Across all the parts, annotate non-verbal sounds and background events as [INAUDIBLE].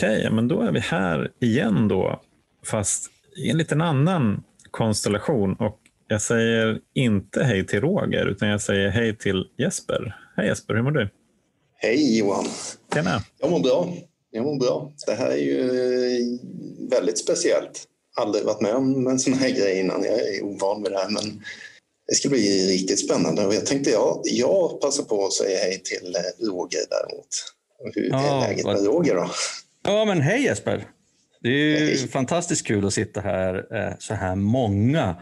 Okej, men då är vi här igen då, fast i en liten annan konstellation. Och jag säger inte hej till Roger, utan jag säger hej till Jesper. Hej Jesper, hur mår du? Hej Johan! Tjena! Jag mår bra. Jag mår bra. Det här är ju väldigt speciellt. Aldrig varit med om en sån här grej innan. Jag är ovan vid det här, men det ska bli riktigt spännande. Och jag tänkte jag, jag passar på att säga hej till eh, Roger däremot. Hur är läget med Roger då? Ja, men hej Jesper! Det är hej. fantastiskt kul att sitta här eh, så här många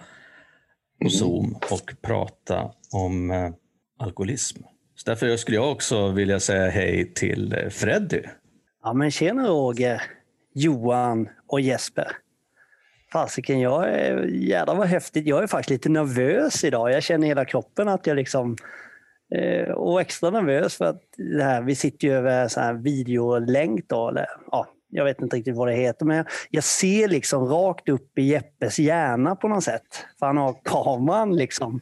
på mm. Zoom och prata om eh, alkoholism. Så därför skulle jag också vilja säga hej till eh, Freddy. Ja, men tjena Roger, Johan och Jesper. Fasiken, jag är, jädrar vad häftigt. Jag är faktiskt lite nervös idag. Jag känner hela kroppen att jag liksom och extra nervös för att det här, vi sitter ju över så här videolänk då, eller ja, jag vet inte riktigt vad det heter, men jag ser liksom rakt upp i Jeppes hjärna på något sätt. För han har kameran liksom.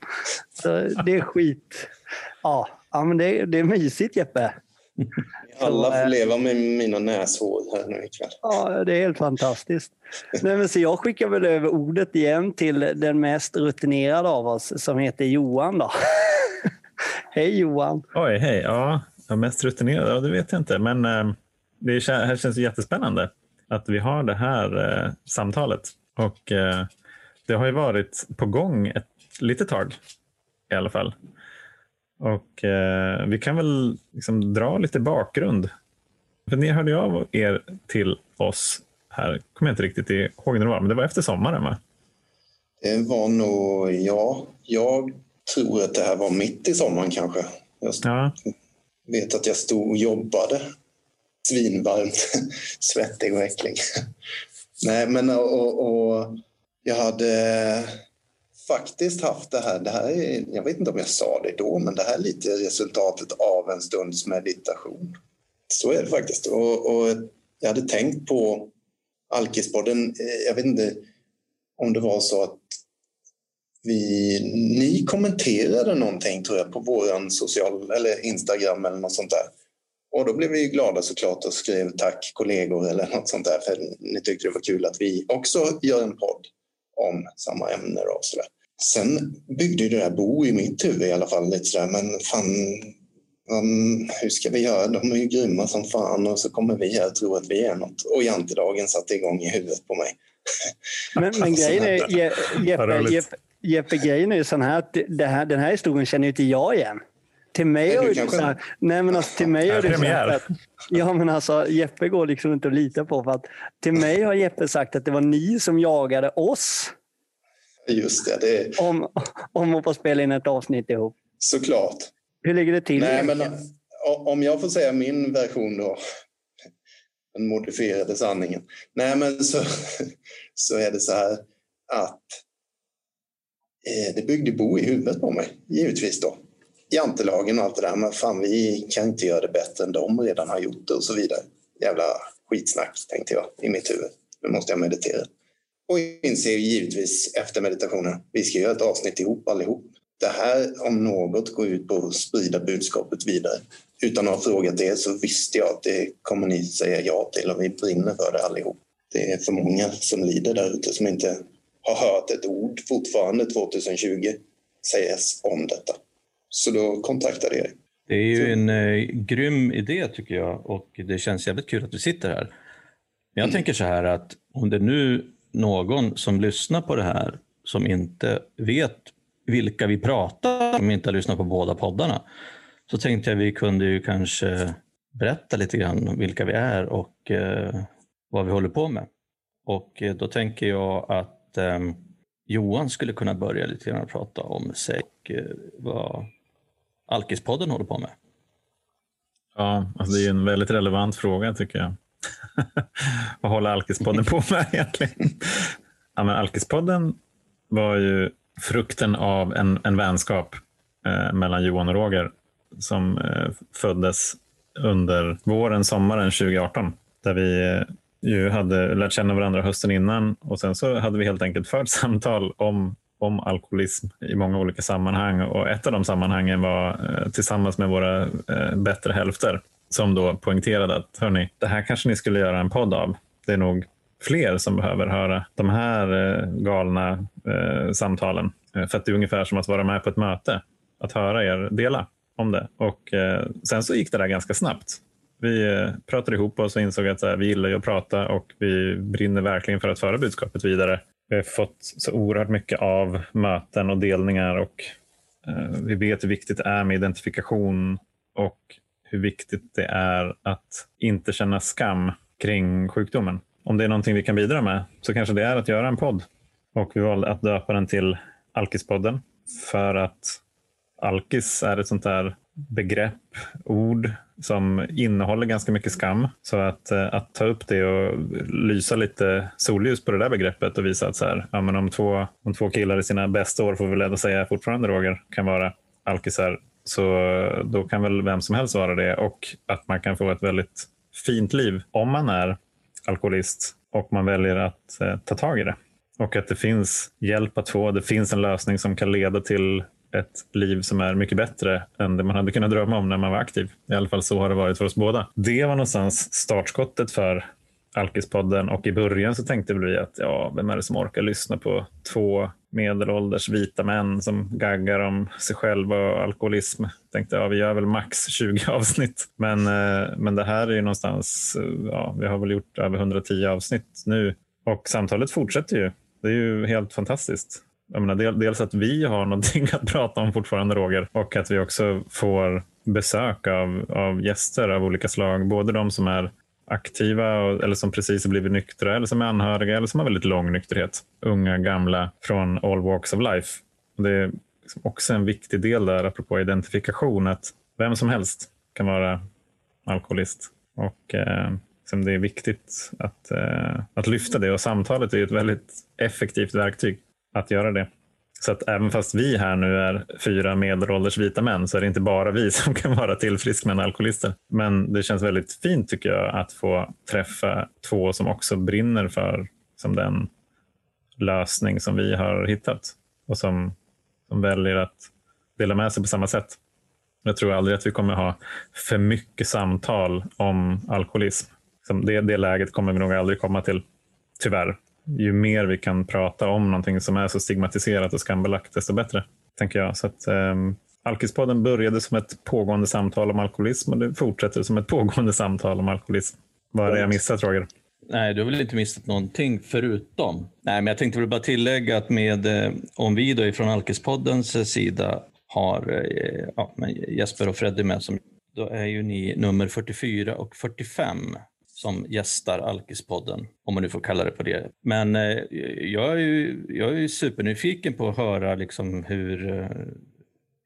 Så det är skit. Ja, ja men det, det är mysigt Jeppe. [LAUGHS] Alla får eh, leva med mina näshår här nu ikväll. Ja, det är helt fantastiskt. Nej, men så jag skickar väl över ordet igen till den mest rutinerade av oss som heter Johan. Då. [LAUGHS] [LAUGHS] Hej Johan! Oj, hej. Ja, jag mest rutinerad? Ja, det vet jag inte. Men eh, det här känns jättespännande att vi har det här eh, samtalet. Och eh, det har ju varit på gång ett litet tag i alla fall. Och eh, vi kan väl liksom dra lite bakgrund. För ni hörde av er till oss här, kommer jag inte riktigt ihåg när det var, men det var efter sommaren va? Det var nog, ja, jag tror att det här var mitt i sommaren kanske. Jag ja. vet att jag stod och jobbade svinvarmt, [LAUGHS] svettig och äcklig. Nej, men och, och, jag hade faktiskt haft det här, det här är, jag vet inte om jag sa det då, men det här är lite resultatet av en stunds meditation. Så är det faktiskt. Och, och jag hade tänkt på Alkispodden, jag vet inte om det var så att vi, ni kommenterade någonting tror jag på vår social eller Instagram eller något sånt där. Och då blev vi glada såklart och skrev tack kollegor eller något sånt där för ni tyckte det var kul att vi också gör en podd om samma ämne. Och så där. Sen byggde ju det där bo i mitt huvud i alla fall lite sådär men fan um, hur ska vi göra? De är ju grymma som fan och så kommer vi här och tror att vi är något. Och jantedagen satte igång i huvudet på mig. Men, men [LAUGHS] grejen är, Jeppe, Jeppe, Jeppe, grejen är ju sån här att det här, den här historien känner ju inte jag igen. Till mig har du så här, nej men alltså, till mig har du sagt att, ja men alltså Jeppe går liksom inte att lita på för att till mig har Jeppe sagt att det var ni som jagade oss. Just det. det... Om, om att få spela in ett avsnitt ihop. Såklart. Hur ligger det till? Nej, men, om jag får säga min version då. Den modifierade sanningen. Nej men så, [LAUGHS] så är det så här att Eh, Eh, det byggde bo i huvudet på mig, givetvis då. Jantelagen och allt det där, men fan vi kan inte göra det bättre än de redan har gjort det och så vidare. Jävla skitsnack tänkte jag i mitt huvud. Nu måste jag meditera. Och inser givetvis efter meditationen, vi ska göra ett avsnitt ihop allihop. Det här om något går ut på att sprida budskapet vidare. Utan att ha frågat er så visste jag att det kommer ni säga ja till och vi brinner för det allihop. Det är för många som lider där ute som inte har hört ett ord fortfarande 2020 sägas om detta. Så då kontaktade jag Det är ju en eh, grym idé tycker jag och det känns jävligt kul att du sitter här. Men jag mm. tänker så här att om det nu någon som lyssnar på det här som inte vet vilka vi pratar om, inte har lyssnat på båda poddarna, så tänkte jag vi kunde ju kanske berätta lite grann vilka vi är och eh, vad vi håller på med. Och eh, då tänker jag att eh, Johan skulle kunna börja lite grann prata om sig eh, vad Alkispodden håller på med. Ja, alltså det är en väldigt relevant fråga tycker jag. [LAUGHS] vad håller Alkispodden på med [LAUGHS] egentligen? ja, men Alkispodden var ju frukten av en, en vänskap eh, mellan Johan och Roger som eh, föddes under våren, sommaren 2018. Där vi eh, ju hade lärt känna varandra hösten innan och sen så hade vi helt enkelt fört [LAUGHS] samtal om, om alkoholism i många olika sammanhang och ett av de sammanhangen var eh, tillsammans med våra eh, bättre hälfter. som då poängterade att hörni, det här kanske ni skulle göra en podd av. Det är nog fler som behöver höra de här eh, galna eh, samtalen. För att det är ungefär som att vara med på ett möte, att höra er dela om det. Och eh, sen så gick det där ganska snabbt. Vi eh, pratade ihop oss och insåg att här, vi gillar ju att prata och vi brinner verkligen för att föra budskapet vidare. Vi har fått så oerhört mycket av möten och delningar och eh, vi vet hur viktigt det är med identifikation och hur viktigt det är att inte känna skam kring sjukdomen. Om det är någonting vi kan bidra med så kanske det är att göra en podd. Och vi valde att döpa den till Alkispodden för att alkis är ett sånt där begrepp, ord som innehåller ganska mycket skam. Så att, eh, att ta upp det och lysa lite solljus på det där begreppet och visa att så här, ja, men om, två, om två killar i sina bästa år, får vi väl säga fortfarande Roger, kan vara alkisar, så då kan väl vem som helst vara det och att man kan få ett väldigt fint liv om man är alkoholist och man väljer att eh, ta tag i det. Och att det finns hjälp att få. Det finns en lösning som kan leda till ett liv som är mycket bättre än det man hade kunnat drömma om när man var aktiv. I alla fall så har det varit för oss båda. Det var någonstans startskottet för Alkispodden och i början så tänkte vi att ja, vem är det som orkar lyssna på två medelålders vita män som gaggar om sig själva och alkoholism. Tänkte ja, vi gör väl max 20 [LAUGHS] avsnitt. Men, eh, men det här är ju någonstans, eh, ja, vi har väl gjort över 110 avsnitt nu och samtalet fortsätter ju. Det är ju helt fantastiskt. Jag menar, dels att vi har [LAUGHS] någonting att prata om fortfarande, Roger, och att vi också får besök av, av gäster av olika slag. Både de som är aktiva eller som precis har blivit nyktra eller som är anhöriga eller som har väldigt lång nykterhet. Unga, gamla från all walks of life. Det är liksom också en viktig del där, apropå identifikation, att vem som helst kan vara alkoholist. Och eh, liksom det är viktigt att, eh, att lyfta det och samtalet är ett väldigt effektivt verktyg att göra det. Så att även fast vi här nu är fyra medelålders vita män så är det inte bara vi [LAUGHS] som kan vara tillfrisknande alkoholister. Men det känns väldigt fint tycker jag att få träffa två som också brinner för som den lösning som vi har hittat och som, som väljer att dela med sig på samma sätt. Jag tror aldrig att vi kommer ha för mycket samtal om alkoholism. Det, det läget kommer vi nog aldrig komma till, tyvärr ju mer vi kan prata om någonting som är så stigmatiserat och skambelagt, desto bättre. tänker jag. Så att, um, Alkispodden började som ett pågående samtal om alkoholism och det fortsätter som ett pågående samtal om alkoholism. Vad är det jag missat, Roger? Nej, du har väl inte missat någonting förutom. Nej, men jag tänkte väl bara tillägga att med, eh, om vi då ifrån Alkispoddens eh, sida har eh, ja, Jesper och Freddy med, som, då är ju ni nummer 44 och 45 som gästar Alkispodden, om man nu får kalla det på det. Men eh, jag, är ju, jag är ju supernyfiken på att höra liksom hur eh,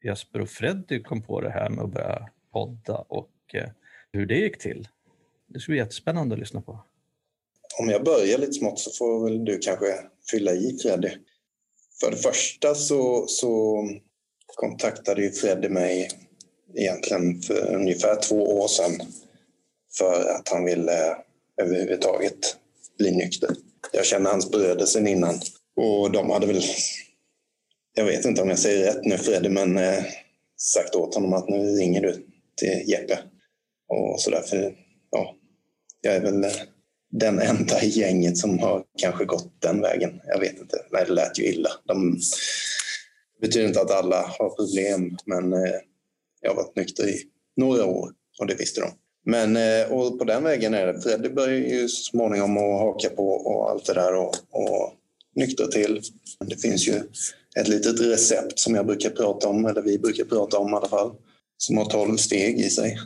Jesper och Freddy kom på det här med att börja podda och eh, hur det gick till. Det skulle bli jättespännande att lyssna på. Om jag börjar lite smått så får väl du kanske fylla i Freddy. För det första så, så kontaktade ju Freddy mig egentligen för ungefär två år sedan för att han ville eh, överhuvudtaget bli nykter. Jag känner hans bröder sen innan och de hade väl, jag vet inte om jag säger rätt nu Freddy, men eh, sagt åt honom att nu ringer du till Jeppe. Och så därför, ja, jag är väl eh, den enda i gänget som har kanske gått den vägen. Jag vet inte, nej det lät ju illa. De, det betyder inte att alla har problem, men eh, jag har varit nykter i några år och det visste de. Men eh, och på den vägen är det. Freddy börjar ju så småningom att haka på och allt det där och, och nyktra till. Det finns ju ett litet recept som jag brukar prata om, eller vi brukar prata om i alla fall, som har tolv steg i sig.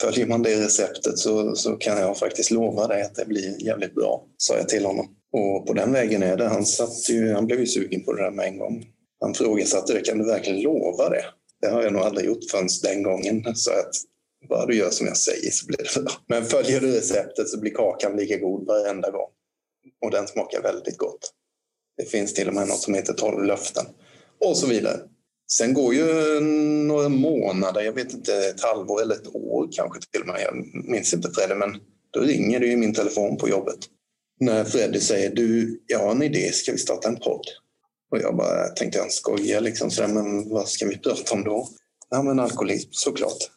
Följer man det receptet så, så kan jag faktiskt lova dig att det blir jävligt bra, sa jag till honom. Och på den vägen är det. Han, satt ju, han blev ju sugen på det där med en gång. Han frågasatte det, kan du verkligen lova det? Det har jag nog aldrig gjort förrän den gången. Så att bara du gör som jag säger så blir det bra. Men följer du receptet så blir kakan lika god varenda gång. Och den smakar väldigt gott. Det finns till och med något som heter 12 löften. Och så vidare. Sen går ju några månader, jag vet inte, ett halvår eller ett år kanske till och med. Jag minns inte Freddy, men då ringer det i min telefon på jobbet. När Freddy säger du, jag har en idé, ska vi starta en podd? Och jag bara tänkte jag skojar liksom, sådär, men vad ska vi prata om då? Ja men alkoholism såklart.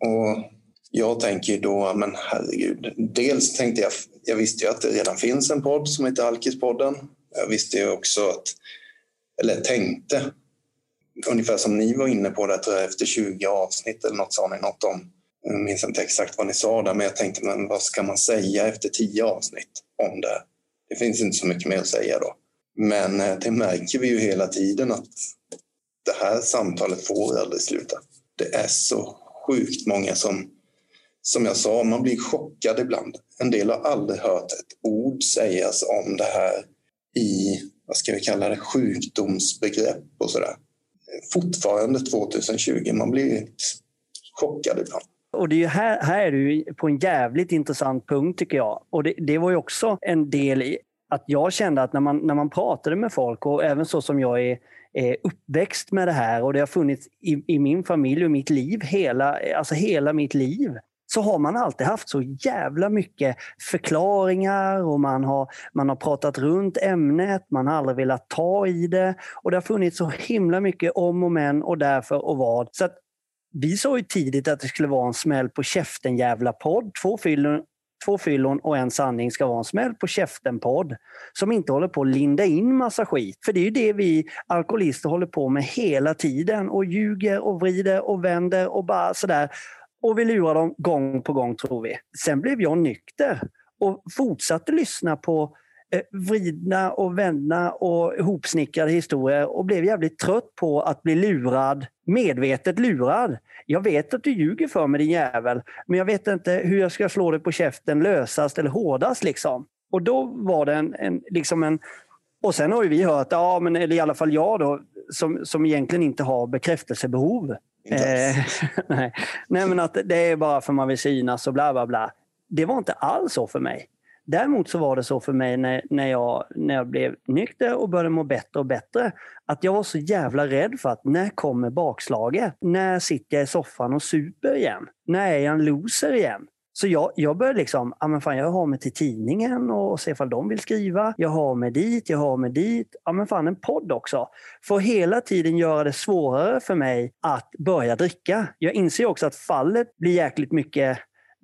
Och Jag tänker då, men herregud. Dels tänkte jag, jag visste ju att det redan finns en podd som heter Alkispodden. Jag visste ju också att, eller tänkte, ungefär som ni var inne på det, tror jag, efter 20 avsnitt eller något sa ni något om. Jag minns inte exakt vad ni sa där, men jag tänkte, men vad ska man säga efter 10 avsnitt om det? Det finns inte så mycket mer att säga då. Men eh, det märker vi ju hela tiden att det här samtalet får aldrig sluta. Det är så sjukt många som, som jag sa, man blir chockad ibland. En del har aldrig hört ett ord sägas om det här i, vad ska vi kalla det, sjukdomsbegrepp och sådär. Fortfarande 2020, man blir chockad ibland. Och det är här, här är du på en jävligt intressant punkt tycker jag. Och det, det var ju också en del i att jag kände att när man, när man pratade med folk och även så som jag är, eh, uppväxt med det här och det har funnits i, i min familj och mitt liv, hela, alltså hela mitt liv så har man alltid haft så jävla mycket förklaringar och man har, man har pratat runt ämnet, man har aldrig velat ta i det och det har funnits så himla mycket om och men och därför och vad. Så vi sa ju tidigt att det skulle vara en smäll på käften jävla podd. Två fyllon, två fyllon och en sanning ska vara en smäll på käften-podd som inte håller på att linda in massa skit. För det är ju det vi alkoholister håller på med hela tiden och ljuger och vrider och vänder och bara sådär. Och vi lurar dem gång på gång tror vi. Sen blev jag nykter och fortsatte lyssna på vridna och vända och ihopsnickrade historier och blev jävligt trött på att bli lurad, medvetet lurad. Jag vet att du ljuger för mig din jävel, men jag vet inte hur jag ska slå dig på käften lösast eller hårdast. Liksom. Och då var det en, en, liksom en och sen har vi hört, ja, men, eller i alla fall jag då, som, som egentligen inte har bekräftelsebehov. Eh, [LAUGHS] nej. nej, men att det är bara för man vill synas och bla bla bla. Det var inte alls så för mig. Däremot så var det så för mig när, när, jag, när jag blev nykter och började må bättre och bättre, att jag var så jävla rädd för att när kommer bakslaget? När sitter jag i soffan och super igen? När är jag en loser igen? Så jag, jag började liksom, ja men fan jag har mig till tidningen och se ifall de vill skriva. Jag har mig dit, jag har mig dit. Ja men fan en podd också. För att hela tiden göra det svårare för mig att börja dricka. Jag inser också att fallet blir jäkligt mycket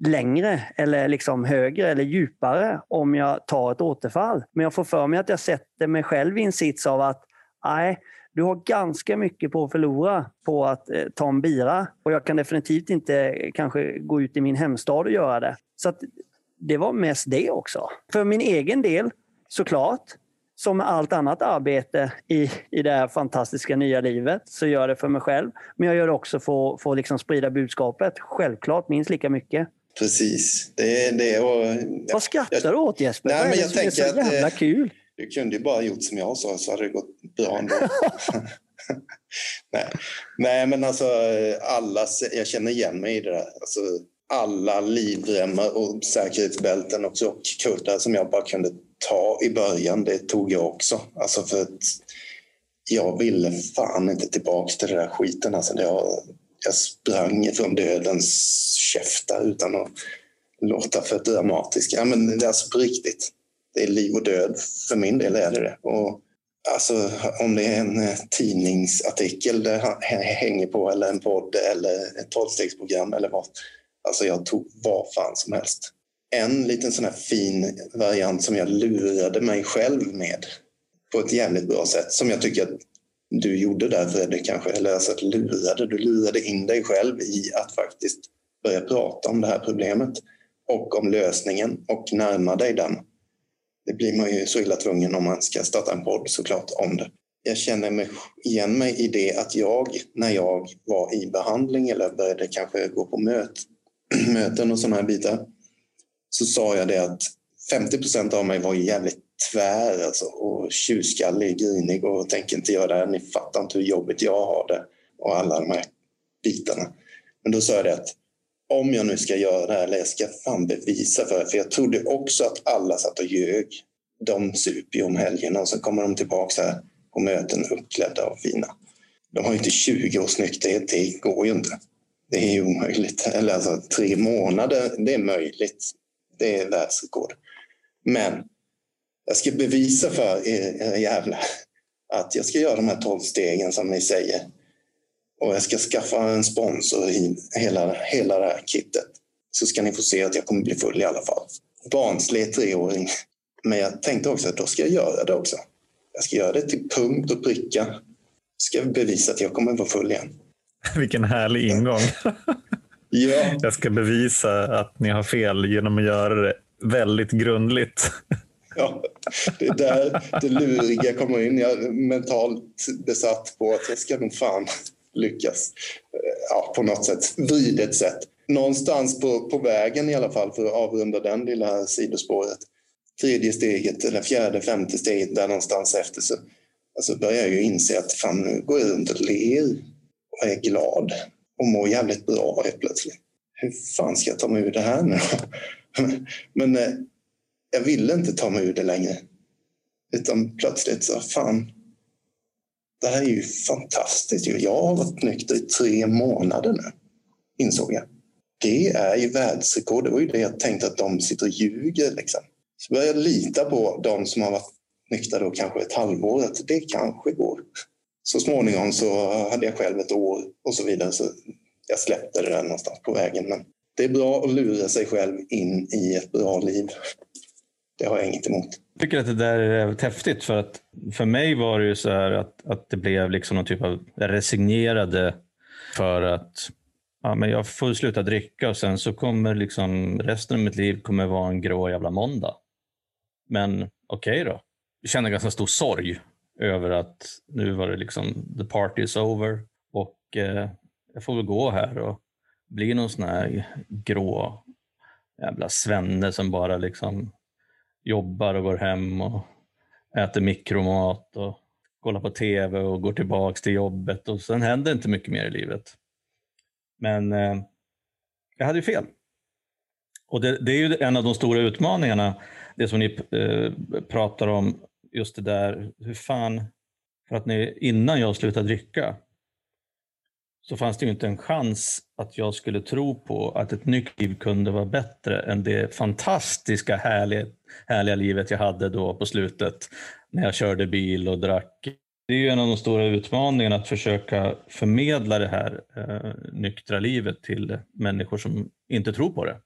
längre eller liksom högre eller djupare om jag tar ett återfall. Men jag får för mig att jag sätter mig själv i en sits av att nej, du har ganska mycket på att förlora på att eh, ta en bira och jag kan definitivt inte eh, kanske gå ut i min hemstad och göra det. Så det var mest det också. För min egen del, såklart, som med allt annat arbete i, i det här fantastiska nya livet så gör jag det för mig själv. Men jag gör det också för, för att liksom sprida budskapet. Självklart minst lika mycket. Precis. Det det och... Vad skrattar du åt Jesper? Nej, men jag det är så jävla att, kul? Du kunde ju bara gjort som jag sa så hade det gått bra ändå. [LAUGHS] Nej. Nej, men alltså alla, jag känner igen mig i det där. Alltså, alla livremmar och säkerhetsbälten och kuddar som jag bara kunde ta i början, det tog jag också. Alltså för att jag ville fan inte tillbaka till den där skiten. Alltså jag, jag sprang från dödens käftar utan att låta för dramatisk. Ja, men det är alltså på riktigt. Det är liv och död. För min del är det det. Och alltså, om det är en eh, tidningsartikel det hänger på eller en podd eller ett tolvstegsprogram eller vad. Alltså jag tog vad fan som helst. En liten sån här fin variant som jag lurade mig själv med på ett jävligt bra sätt som jag tycker att du gjorde där Fredrik kanske, eller alltså att lurade, du lurade in dig själv i att faktiskt börja prata om det här problemet och om lösningen och närma dig den. Det blir man ju så illa tvungen om man ska starta en podd såklart om det. Jag känner mig igen mig i det att jag, när jag var i behandling eller började kanske gå på möt, [CLEARS THROAT] möten och sådana här bitar, så sa jag det att 50 procent av mig var jävligt tvär alltså, och tjurskallig, grinig och tänker inte göra det här. Ni fattar inte hur jobbigt jag har det och alla de här bitarna. Men då sa jag det att om jag nu ska göra det här, eller jag ska fan bevisa för det, för jag trodde också att alla satt och ljög. De super ju om helgerna och så kommer de tillbaka här på möten uppklädda och fina. De har ju inte 20 års nykterhet, det går ju inte. Det är ju omöjligt. Eller alltså tre månader, det är möjligt. Det är världsrekord. Men jag ska bevisa för er jävlar att jag ska göra de här tolv stegen som ni säger. Och jag ska skaffa en sponsor i hela, hela det här kittet. så ska ni få se att jag kommer bli full i alla fall. Barnslig treåring. Men jag tänkte också att då ska jag göra det också. Jag ska göra det till punkt och pricka. Ska bevisa att jag kommer vara full igen. [LAUGHS] Vilken härlig ingång. [LAUGHS] ja. Jag ska bevisa att ni har fel genom att göra det väldigt grundligt. Ja, det är där det luriga kommer in. Jag är mentalt besatt på att jag ska nog fan lyckas eh, ja, på något sätt, vridet sätt. Någonstans på, på vägen i alla fall för att avrunda den lilla sidospåret. Tredje steget eller fjärde, femte steget där någonstans efter så alltså börjar jag ju inse att fan nu går jag runt och ler och är glad och mår jävligt bra helt plötsligt. Hur fan ska jag ta mig ur det här nu [LAUGHS] Men eh, jag ville inte ta mig ur det längre. Utan plötsligt så, fan, det här är ju fantastiskt. Jag har varit nykter i tre månader nu, insåg jag. Det är ju världsrekord. Det var ju det jag tänkte att de sitter och ljuger. Liksom. Så började jag lita på de som har varit nyktra då kanske ett halvår, att det kanske går. Så småningom så hade jag själv ett år och så vidare. Så jag släppte det där någonstans på vägen. Men det är bra att lura sig själv in i ett bra liv. Det har jag inget emot. Jag tycker att det där är häftigt för att för mig var det ju så här att, att det blev liksom någon typ av resignerade för att ja, men jag får sluta dricka och sen så kommer liksom resten av mitt liv kommer vara en grå jävla måndag. Men okej okay då. Jag känner ganska stor sorg över att nu var det liksom the party is over och eh, jag får väl gå här och bli någon sån här grå jävla svenne som bara liksom jobbar och går hem och äter mikromat och kollar på tv och går tillbaks till jobbet och sen händer inte mycket mer i livet. Men eh, jag hade ju fel. Och det, det, är ju en av de stora utmaningarna, det som ni eh, pratar om, just det där, hur fan, för att ni, innan jag slutade dricka så fanns det ju inte en chans att jag skulle tro på att ett nytt liv kunde vara bättre än det fantastiska härliga, härliga livet jag hade då på slutet när jag körde bil och drack. Det är ju en av de stora utmaningarna att försöka förmedla det här eh, nyktra livet till människor som inte tror på det.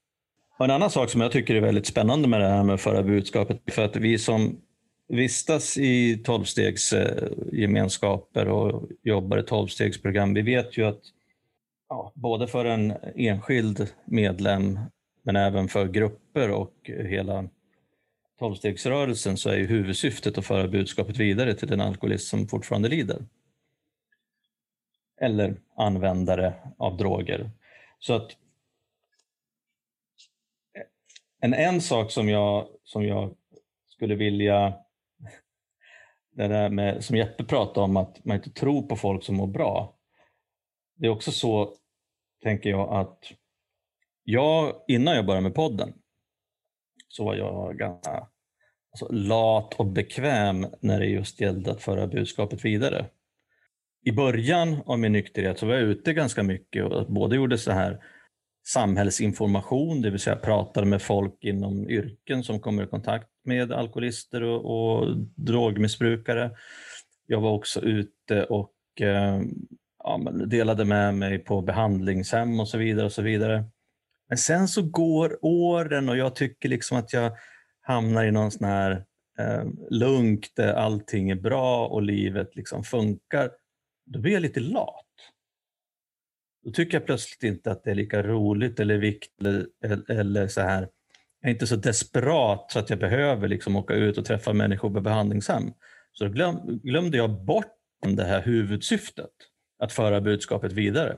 Och en annan sak som jag tycker är väldigt spännande med det här med att föra budskapet, för att vi som vistas i tolvstegsgemenskaper och jobbar i tolvstegsprogram, vi vet ju att ja, både för en enskild medlem men även för grupper och hela tolvstegsrörelsen så är ju huvudsyftet att föra budskapet vidare till den alkoholist som fortfarande lider. Eller användare av droger. Så att en, en sak som jag, som jag skulle vilja det där med, som Jeppe pratade om, att man inte tror på folk som mår bra. Det är också så, tänker jag, att jag, innan jag började med podden, så var jag ganska alltså, lat och bekväm när det just gällde att föra budskapet vidare. I början av min nykterhet så var jag ute ganska mycket och både gjorde så här samhällsinformation, det vill säga pratade med folk inom yrken som kommer i kontakt med alkoholister och, och drogmissbrukare. Jag var också ute och eh, ja, delade med mig på behandlingshem och så vidare. och så vidare. Men sen så går åren och jag tycker liksom att jag hamnar i någon sån här eh, lunk där allting är bra och livet liksom funkar. Då blir jag lite lat. Då tycker jag plötsligt inte att det är lika roligt eller viktigt eller, eller så här. Jag är inte så desperat så att jag behöver liksom åka ut och träffa människor på behandlingshem. Så då glöm, glömde jag bort det här huvudsyftet, att föra budskapet vidare.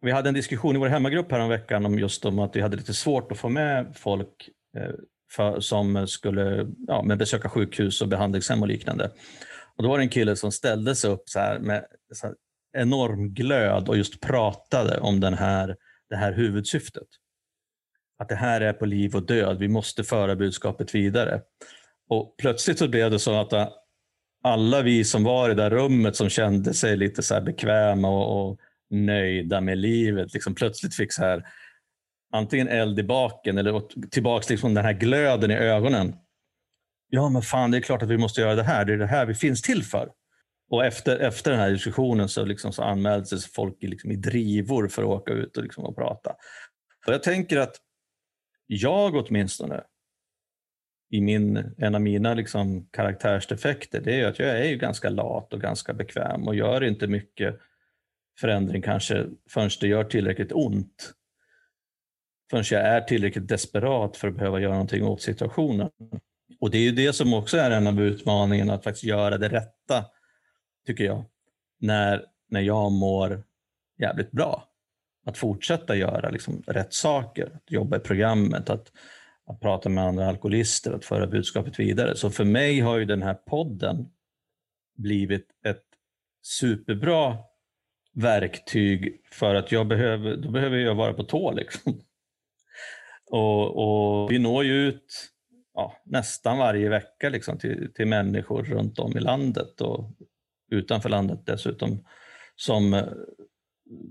Vi hade en diskussion i vår hemmagrupp häromveckan om just om att vi hade lite svårt att få med folk eh, för, som skulle ja, med besöka sjukhus och behandlingshem och liknande. Och då var det en kille som ställde sig upp så här med så här enorm glöd och just pratade om den här, det här huvudsyftet. Att det här är på liv och död, vi måste föra budskapet vidare. Och plötsligt så blev det så att äh, alla vi som var i det där rummet som kände sig lite så bekväma och, och, nöjda med livet, liksom plötsligt fick så här antingen eld i baken eller tillbaks liksom den här glöden i ögonen. Ja, men fan, det är klart att vi måste göra det här. Det är det här vi finns till för. Och efter, efter den här diskussionen så, liksom så anmälde sig folk liksom i drivor för att åka ut och, liksom och prata. Och jag tänker att jag åtminstone, i min, en av mina liksom karaktärsdefekter, det är att jag är ju ganska lat och ganska bekväm och gör inte mycket förändring kanske förrän det gör tillräckligt ont. Förrän jag är tillräckligt desperat för att behöva göra någonting åt situationen. Och det är ju det som också är en av utmaningarna, att faktiskt göra det rätta, tycker jag, när, när jag mår jävligt bra. Att fortsätta göra liksom rätt saker, att jobba i programmet, att, att prata med andra alkoholister, att föra budskapet vidare. Så för mig har ju den här podden blivit ett superbra verktyg för att jag behöver, då behöver jag vara på tå. Liksom. Och, och, vi når ju ut ja, nästan varje vecka liksom, till, till människor runt om i landet och utanför landet dessutom som,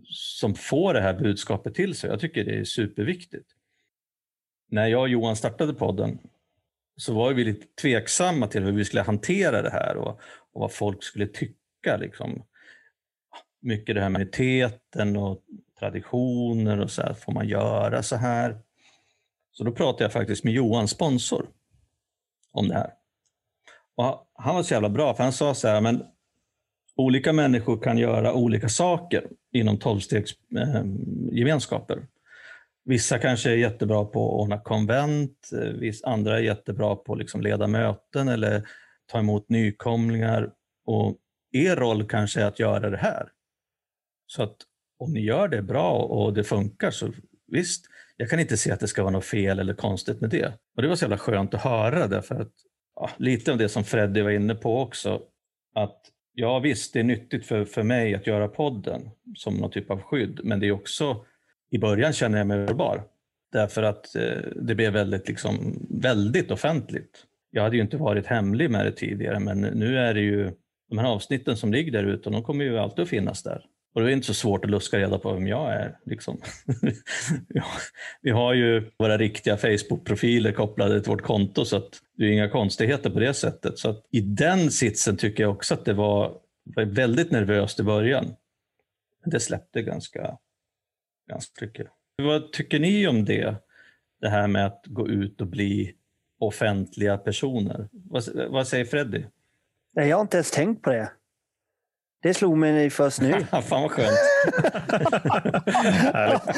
som får det här budskapet till sig. Jag tycker det är superviktigt. När jag och Johan startade podden så var vi lite tveksamma till hur vi skulle hantera det här och, och vad folk skulle tycka. Liksom. Mycket det här med teten och traditioner och så här, får man göra så här? Så då pratade jag faktiskt med Johans sponsor om det här. Och han var så jävla bra, för han sa så här, men olika människor kan göra olika saker inom tolvstegsgemenskaper. Eh, Vissa kanske är jättebra på att ordna konvent, viss, andra är jättebra på att liksom leda möten eller ta emot nykomlingar. Och er roll kanske är att göra det här. Så att om ni gör det bra och det funkar så visst, jag kan inte se att det ska vara något fel eller konstigt med det. Och det var så jävla skönt att höra därför att ja, lite av det som Freddy var inne på också, att ja visst, det är nyttigt för, för mig att göra podden som någon typ av skydd, men det är också, i början känner jag mig sårbar. Därför att eh, det blev väldigt, liksom, väldigt offentligt. Jag hade ju inte varit hemlig med det tidigare, men nu är det ju de här avsnitten som ligger där ute, de kommer ju alltid att finnas där. Och det är inte så svårt att luska reda på vem jag är. Liksom. [LAUGHS] vi har ju våra riktiga Facebook-profiler kopplade till vårt konto så att det är inga konstigheter på det sättet. Så att i den sitsen tycker jag också att det var, var väldigt nervöst i början. Men det släppte ganska, ganska mycket. Vad tycker ni om det? Det här med att gå ut och bli offentliga personer. Vad, vad säger Freddy? Jag har inte ens tänkt på det. Det slog mig först nu. [LAUGHS] Fan vad skönt.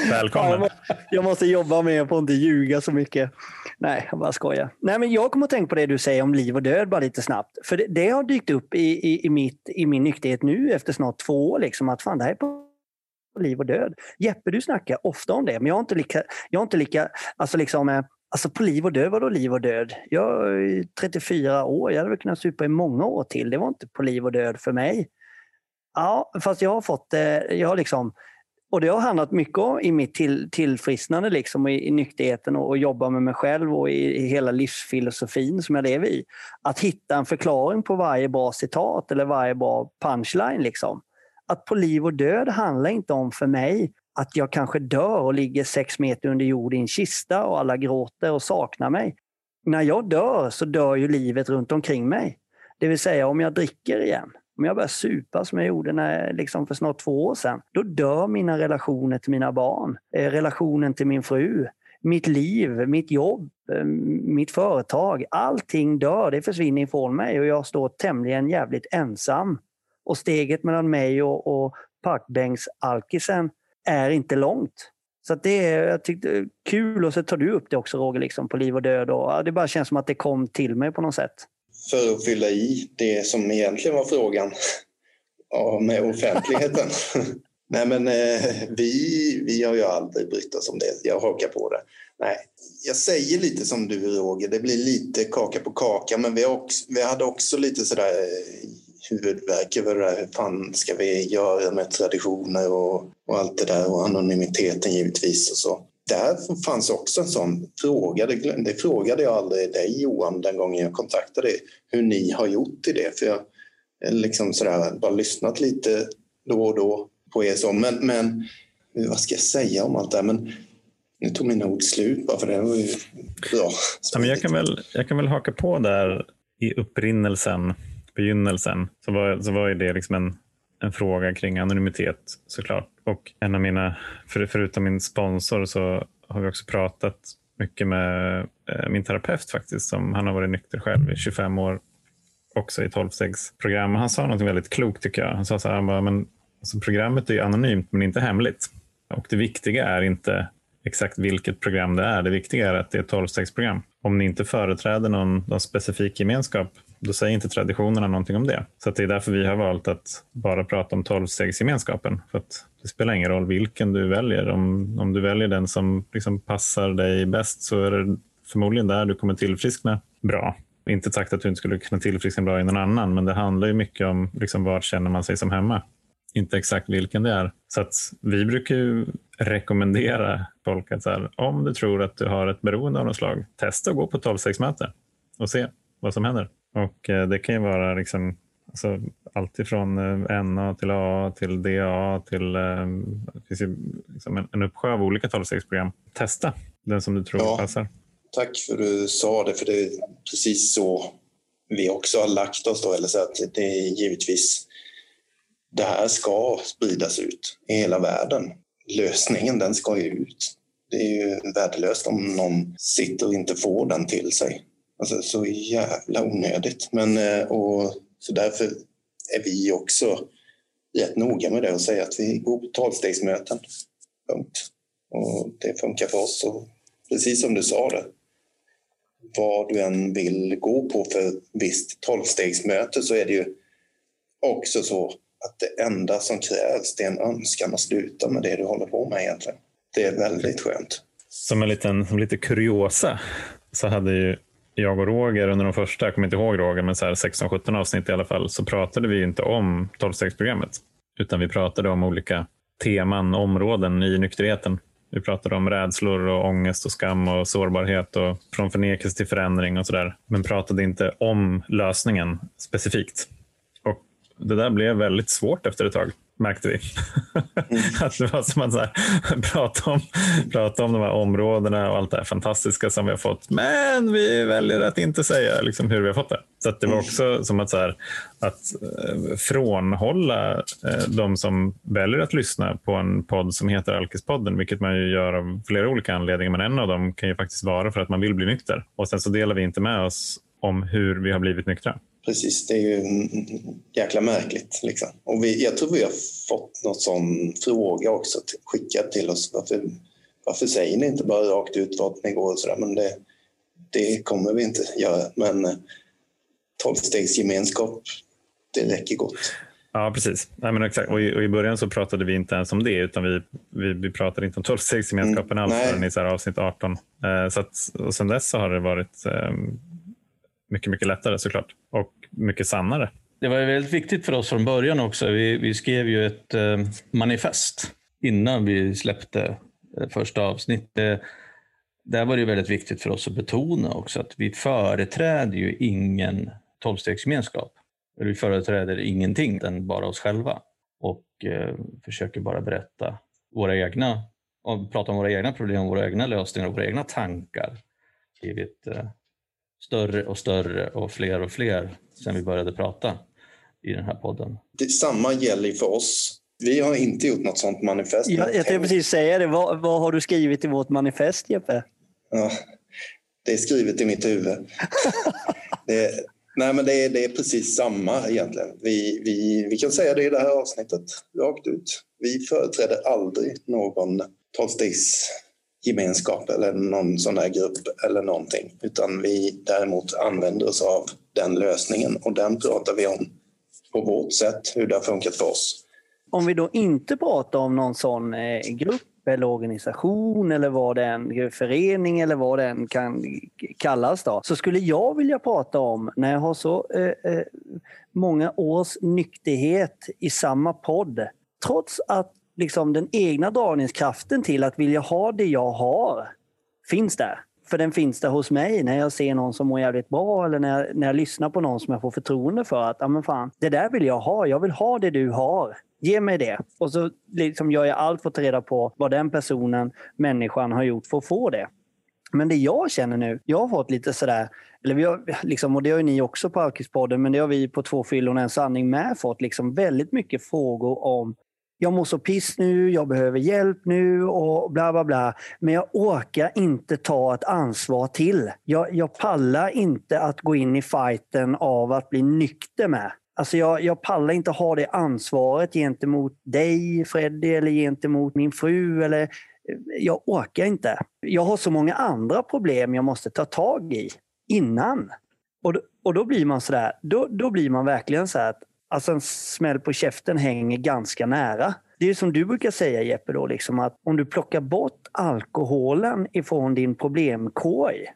Välkommen. Jag måste jobba mer på att inte ljuga så mycket. Nej, jag bara skojar. Nej, men jag kommer att tänka på det du säger om liv och död bara lite snabbt. För det, det har dykt upp i, i, i, mitt, i min nykterhet nu efter snart två år. Liksom, att fan, det här är på liv och död. Jeppe, du snackar ofta om det, men jag har inte lika... Jag har inte lika alltså liksom, eh, Alltså på liv och död, vadå liv och död? Jag är 34 år, jag hade väl kunnat supa i många år till. Det var inte på liv och död för mig. Ja, fast jag har fått det, jag har liksom, och det har handlat mycket om i mitt till, tillfrisknande liksom, i, i nykterheten och, och jobba med mig själv och i, i, hela livsfilosofin som jag lever i. Att hitta en förklaring på varje bra citat eller varje bra punchline. Liksom. Att på liv och död handlar inte om för mig att jag kanske dör och ligger sex meter under jord i en kista och alla gråter och saknar mig. När jag dör så dör ju livet runt omkring mig. Det vill säga om jag dricker igen, om jag börjar supa som jag gjorde när, liksom för snart två år sedan, då dör mina relationer till mina barn, eh, relationen till min fru, mitt liv, mitt jobb, eh, mitt företag. Allting dör, det försvinner ifrån mig och jag står tämligen jävligt ensam. Och steget mellan mig och, och parkbänksalkisen är inte långt. Så det är jag tyckte, kul och så tar du upp det också Roger, liksom, på liv och död. Och, ja, det bara känns som att det kom till mig på något sätt för att fylla i det som egentligen var frågan [LAUGHS] ja, med offentligheten. [LAUGHS] Nej, men eh, vi, vi har ju aldrig brytt oss om det. Jag hakar på det. Nej, jag säger lite som du Roger, det blir lite kaka på kaka, men vi, också, vi hade också lite sådär eh, huvudvärk över det där. Hur fan ska vi göra med traditioner och, och allt det där och anonymiteten givetvis och så där fanns också en sån fråga. Det, det frågade jag aldrig dig Johan den gången jag kontaktade dig. Hur ni har gjort i det. För jag eh, liksom sådär, bara lyssnat lite då och då på er. Så. Men, men vad ska jag säga om allt det här? Men nu tog mina ord slut bara för det var ju bra. Ja, men jag, kan väl, jag kan väl haka på där i upprinnelsen, begynnelsen. Så var, så var det liksom en, en fråga kring anonymitet såklart. Och en av mina, för, förutom min sponsor så har vi också pratat mycket med eh, min terapeut faktiskt. Som, han har varit nykter själv i 25 år, också i 12-stegsprogram. Han sa något väldigt klokt tycker jag. Han sa så här, han bara, men, alltså, programmet är anonymt men inte hemligt. Och det viktiga är inte exakt vilket program det är. Det viktiga är att det är ett 12-stegsprogram. Om ni inte företräder någon, någon specifik gemenskap, då säger inte traditionerna någonting om det. Så det är därför vi har valt att bara prata om tolvstegsgemenskapen. För att det spelar ingen roll vilken du väljer. Om, om du väljer den som liksom passar dig bäst så är det förmodligen där du kommer tillfriskna bra. Inte sagt att du inte skulle kunna tillfriskna bra i någon annan, men det handlar ju mycket om liksom, var känner man sig som hemma. Inte exakt vilken det är. Så att vi brukar ju rekommendera folk att så här, om du tror att du har ett beroende av något slag, testa att gå på 12-stegsmöte och se vad som händer. Och eh, det kan ju vara liksom, alltså, allt ifrån eh, NA till AA till DA till eh, det finns ju liksom en, en uppsjö av olika 12-stegsprogram. Testa den som du tror ja, passar. Tack för att du sa det, för det är precis så vi också har lagt oss då, eller så att det är givetvis det här ska spridas ut i hela världen. Lösningen den ska ju ut. Det är ju värdelöst om någon sitter och inte får den till sig. Alltså så jävla onödigt. Men, eh, och, så därför är vi också rätt noga med det och säger att vi går på tolvstegsmöten. Punkt. Och det funkar för oss. Och precis som du sa det, vad du än vill gå på för visst tolvstegsmöte så är det ju också så att det enda som krävs det är en önskan att sluta med det du håller på med egentligen. Det är väldigt skönt. Som en liten som lite kuriosa så hade ju jag och Roger under de första, jag kommer inte ihåg Roger, men 16-17 avsnitt i alla fall, så pratade vi inte om 12-stegsprogrammet. Utan vi pratade om olika teman, områden i nykterheten. Vi pratade om rädslor och ångest och skam och sårbarhet och från förnekelse till förändring och sådär. Men pratade inte om lösningen specifikt det där blev väldigt svårt efter ett tag, märkte vi. Mm. [LAUGHS] att det var som att så här, [LAUGHS] prata, om, prata om de här områdena och allt det här fantastiska som vi har fått. Men vi väljer att inte säga liksom, hur vi har fått det. Så det var mm. också som att, så här, att eh, frånhålla eh, de som väljer att lyssna på en podd som heter Alkispodden, vilket man ju gör av flera olika anledningar. Men en av dem kan ju faktiskt vara för att man vill bli nykter. Och sen så delar vi inte med oss om hur vi har blivit nyktra precis. Det är ju jäkla märkligt. Liksom. Och vi, jag tror vi har fått något sån fråga också skickat till oss. Varför, varför säger ni inte bara rakt ut vart ni går och sådär? Men det, det kommer vi inte göra. Men eh, tolvstegsgemenskap, det räcker gott. Ja, precis. Nej, men exakt. Och i, och, i, början så pratade vi inte ens om det, utan vi, vi, vi pratade inte om tolvstegsgemenskapen mm, alls förrän i så här avsnitt 18. Eh, så att, och sen dess så har det varit eh, mycket, mycket lättare såklart och mycket sannare. Det var väldigt viktigt för oss från början också. Vi, vi skrev ju ett eh, manifest innan vi släppte eh, första avsnittet. Där var det väldigt viktigt för oss att betona också att vi företräder ju ingen tolvstegsgemenskap. Vi företräder ingenting än bara oss själva och eh, försöker bara berätta våra egna och prata om våra egna problem, våra egna lösningar och våra egna tankar. Blivit eh, större och större och fler och fler sen vi började prata i den här podden. Detsamma gäller för oss. Vi har inte gjort något sånt manifest. Ja, jag tänkte precis säga det. Vad, vad, har du skrivit i vårt manifest, Jeppe? Ja, det är skrivet i mitt huvud. [LAUGHS] det, nej, men det är, det är precis samma egentligen. Vi, vi, vi kan säga det i det här avsnittet, rakt ut. Vi företräder aldrig någon tolvstegs gemenskap eller någon sån där grupp eller någonting. Utan vi däremot använder oss av den lösningen och den pratar vi om på vårt sätt, hur det har funkat för oss. Om vi då inte pratar om någon sån eh, grupp eller organisation eller vad det än, förening eller vad den kan kallas då, så skulle jag vilja prata om när jag har så eh, eh många års nykterhet i samma podd. Trots att liksom den egna dragningskraften till att vilja ha det jag har finns där. För den finns där hos mig när jag ser någon som mår jävligt bra eller när jag, när jag lyssnar på någon som jag får förtroende för. att ah, men fan, Det där vill jag ha. Jag vill ha det du har. Ge mig det. Och så liksom gör jag allt för att ta reda på vad den personen, människan, har gjort för att få det. Men det jag känner nu, jag har fått lite sådär, eller vi har, liksom, och det har ju ni också på Alkispodden, men det har vi på Två fyllon en sanning med fått liksom väldigt mycket frågor om jag mår så piss nu, jag behöver hjälp nu och bla bla bla. Men jag orkar inte ta ett ansvar till. Jag, jag pallar inte att gå in i fighten av att bli nykter med. Alltså jag, jag pallar inte ha det ansvaret gentemot dig Freddy eller gentemot min fru. Eller, jag orkar inte. Jag har så många andra problem jag måste ta tag i innan. Och då, och då blir man sådär, då, då blir man verkligen så att alltså en smäll på käften hänger ganska nära. Det är som du brukar säga Jeppe, då, liksom att om du plockar bort alkoholen ifrån din problemkorg,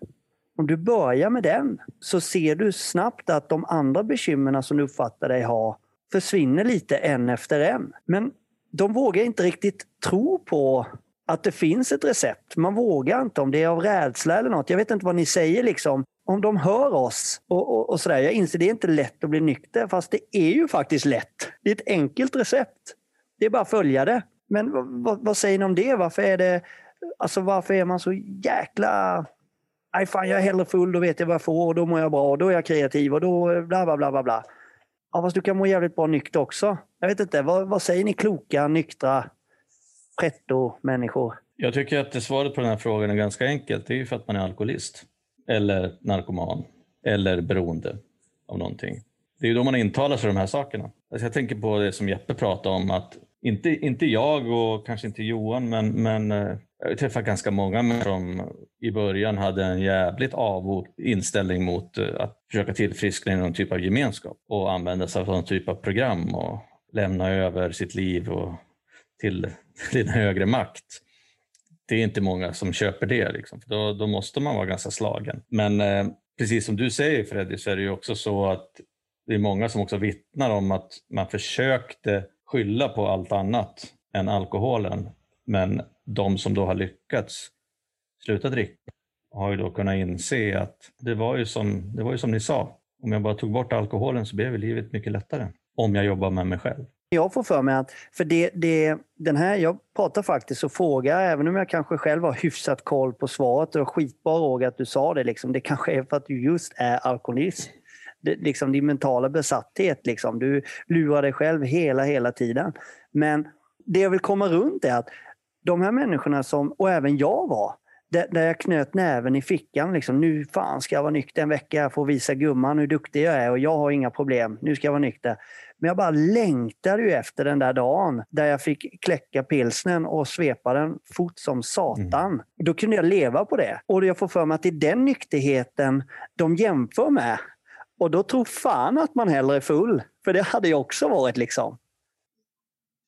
om du börjar med den, så ser du snabbt att de andra bekymren som du uppfattar dig ha försvinner lite en efter en. Men de vågar inte riktigt tro på att det finns ett recept. Man vågar inte om det är av rädsla eller något. Jag vet inte vad ni säger liksom. Om de hör oss och, och, och sådär. Jag inser det är inte lätt att bli nykter, fast det är ju faktiskt lätt. Det är ett enkelt recept. Det är bara att följa det. Men vad, vad säger ni om det? Varför är det... Alltså varför är man så jäkla... Nej fan, jag är hellre full, då vet jag vad jag får och då mår jag bra och då är jag kreativ och då bla bla bla bla bla. Ja, fast du kan må jävligt bra nykter också. Jag vet inte, vad, vad säger ni kloka, nyktra pretto-människor? Jag tycker att svaret på den här frågan är ganska enkelt. Det är ju för att man är alkoholist. Eller narkoman. Eller beroende av någonting. Det är ju då man intalar sig de här sakerna. Alltså jag tänker på det som Jeppe pratade om att inte, inte jag och kanske inte Johan, men, men eh, jag har träffat ganska många som i början hade en jävligt avog inställning mot eh, att försöka tillfriskna i någon typ av gemenskap och använda sig av någon typ av program och lämna över sitt liv och till, [LAUGHS] till en högre makt. Det är inte många som köper det, liksom. för då, då måste man vara ganska slagen. Men eh, precis som du säger Freddy så är det ju också så att det är många som också vittnar om att man försökte skylla på allt annat än alkoholen. Men de som då har lyckats sluta dricka har ju då kunnat inse att det var ju som, det var ju som ni sa. Om jag bara tog bort alkoholen så blev livet mycket lättare. Om jag jobbar med mig själv. Jag får för mig att, för det, det, den här, jag pratar faktiskt och frågar, även om jag kanske själv har hyfsat koll på svaret, och skitbra Roger att du sa det, liksom, det kanske är för att du just är alkoholist det, liksom din mentala besatthet. Liksom. Du lurar dig själv hela, hela tiden. Men det jag vill komma runt är att de här människorna som, och även jag var, där, där jag knöt näven i fickan. Liksom, nu fan ska jag vara nykter en vecka för att visa gumman hur duktig jag är och jag har inga problem. Nu ska jag vara nykter. Men jag bara längtade ju efter den där dagen där jag fick kläcka pilsnen och svepa den fort som satan. Mm. Då kunde jag leva på det. Och jag får för mig att det är den nykterheten de jämför med och då tror fan att man hellre är full. För det hade jag också varit liksom.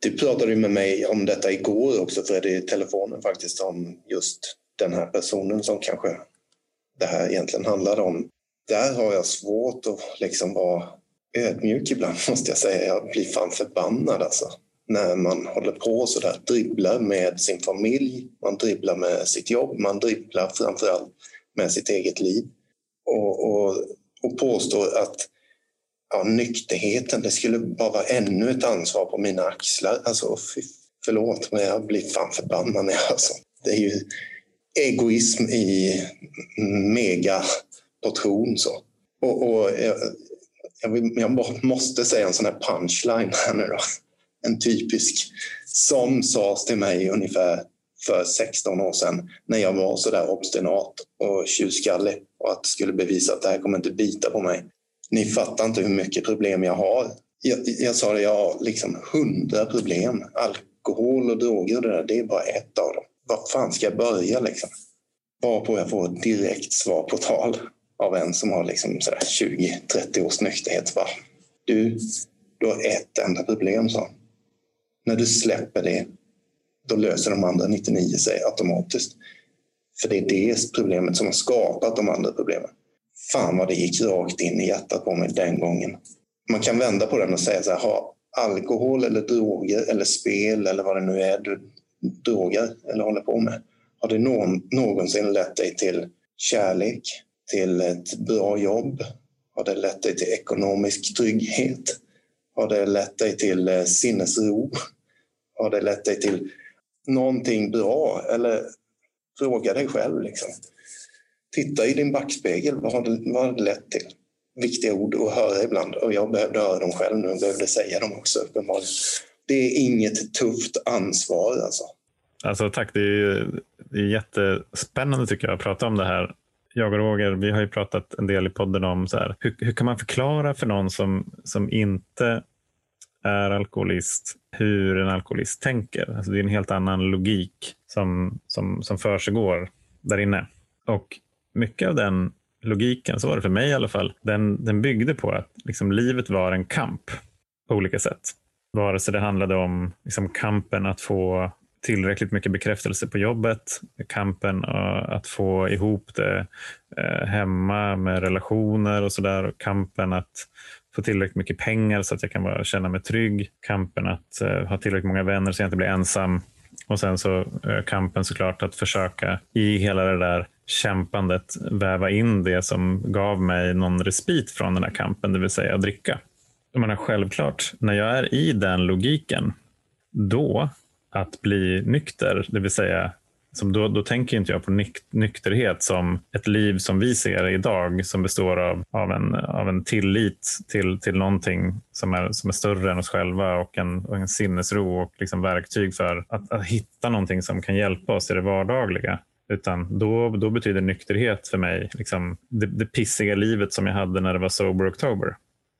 Du pratade med mig om detta igår också Freddy, i telefonen faktiskt om just den här personen som kanske det här egentligen handlar om. Där har jag svårt att liksom vara ödmjuk ibland [LAUGHS] måste jag säga. Jag blir fan förbannad alltså. När man håller på så där, dribblar med sin familj, man dribblar med sitt jobb, man dribblar framförallt med sitt eget liv. Och, och och påstår att ja, nykterheten, det skulle bara vara ännu ett ansvar på mina axlar. Alltså, förlåt, men jag blir fan förbannad när alltså. Det är ju egoism i megaportion så. Och, och eh, jag, jag, jag, måste säga en sån här punchline här nu då. En typisk som sades till mig ungefär för 16 år sedan när jag var så där obstinat och tjurskallig och att skulle bevisa att det här kommer inte bita på mig. Ni fattar inte hur mycket problem jag har. Jag, jag sa det, jag har liksom hundra problem. Alkohol och droger och det där, det är bara ett av dem. Var fan ska jag börja liksom? Varpå jag får ett direkt svar på tal av en som har liksom 20-30 års nykterhet. Va? du, du har ett enda problem, sa När du släpper det, då löser de andra 99 sig automatiskt. För det är det problemet som har skapat de andra problemen. Fan vad det gick rakt in i hjärtat på mig den gången. Man kan vända på den och säga så här, har alkohol eller droger eller spel eller vad det nu är du droger eller håller på med. Har det någon, någonsin lett dig till kärlek, till ett bra jobb? Har det lett dig till ekonomisk trygghet? Har det lett dig till eh, sinnesro? Har det lett dig till någonting bra? Eller Fråga dig själv. Liksom. Titta i din backspegel. Vad har, det, vad har det lett till? Viktiga ord att höra ibland. Och jag behövde höra dem själv nu. Jag behövde säga dem också uppenbarligen det är inget tufft ansvar alltså. Alltså tack, det är, det är jättespännande tycker jag att prata om det här. Jag och Roger, vi har ju pratat en del i podden om så här, hur, hur kan man förklara för någon som, som inte är alkoholist hur en alkoholist tänker. Alltså det är en helt annan logik som, som, som försiggår där inne. Och mycket av den logiken, så var det för mig i alla fall, den, den byggde på att liksom, livet var en kamp på olika sätt. Vare sig det handlade om liksom, kampen att få tillräckligt mycket bekräftelse på jobbet, kampen eh, att få ihop det eh, hemma med relationer och sådär, kampen att få tillräckligt mycket pengar så att jag kan bara känna mig trygg, kampen att eh, ha tillräckligt många vänner så jag inte blir ensam och sen så kampen såklart att försöka i hela det där kämpandet väva in det som gav mig någon respit från den här kampen, det vill säga att dricka. Jag menar, självklart, när jag är i den logiken, då att bli nykter, det vill säga som då, då tänker inte jag på nykterhet som ett liv som vi ser idag som består av, av, en, av en tillit till, till någonting som är, som är större än oss själva och en, och en sinnesro och liksom verktyg för att, att hitta någonting som kan hjälpa oss i det vardagliga. Utan då, då betyder nykterhet för mig liksom det, det pissiga livet som jag hade när det var sober oktober.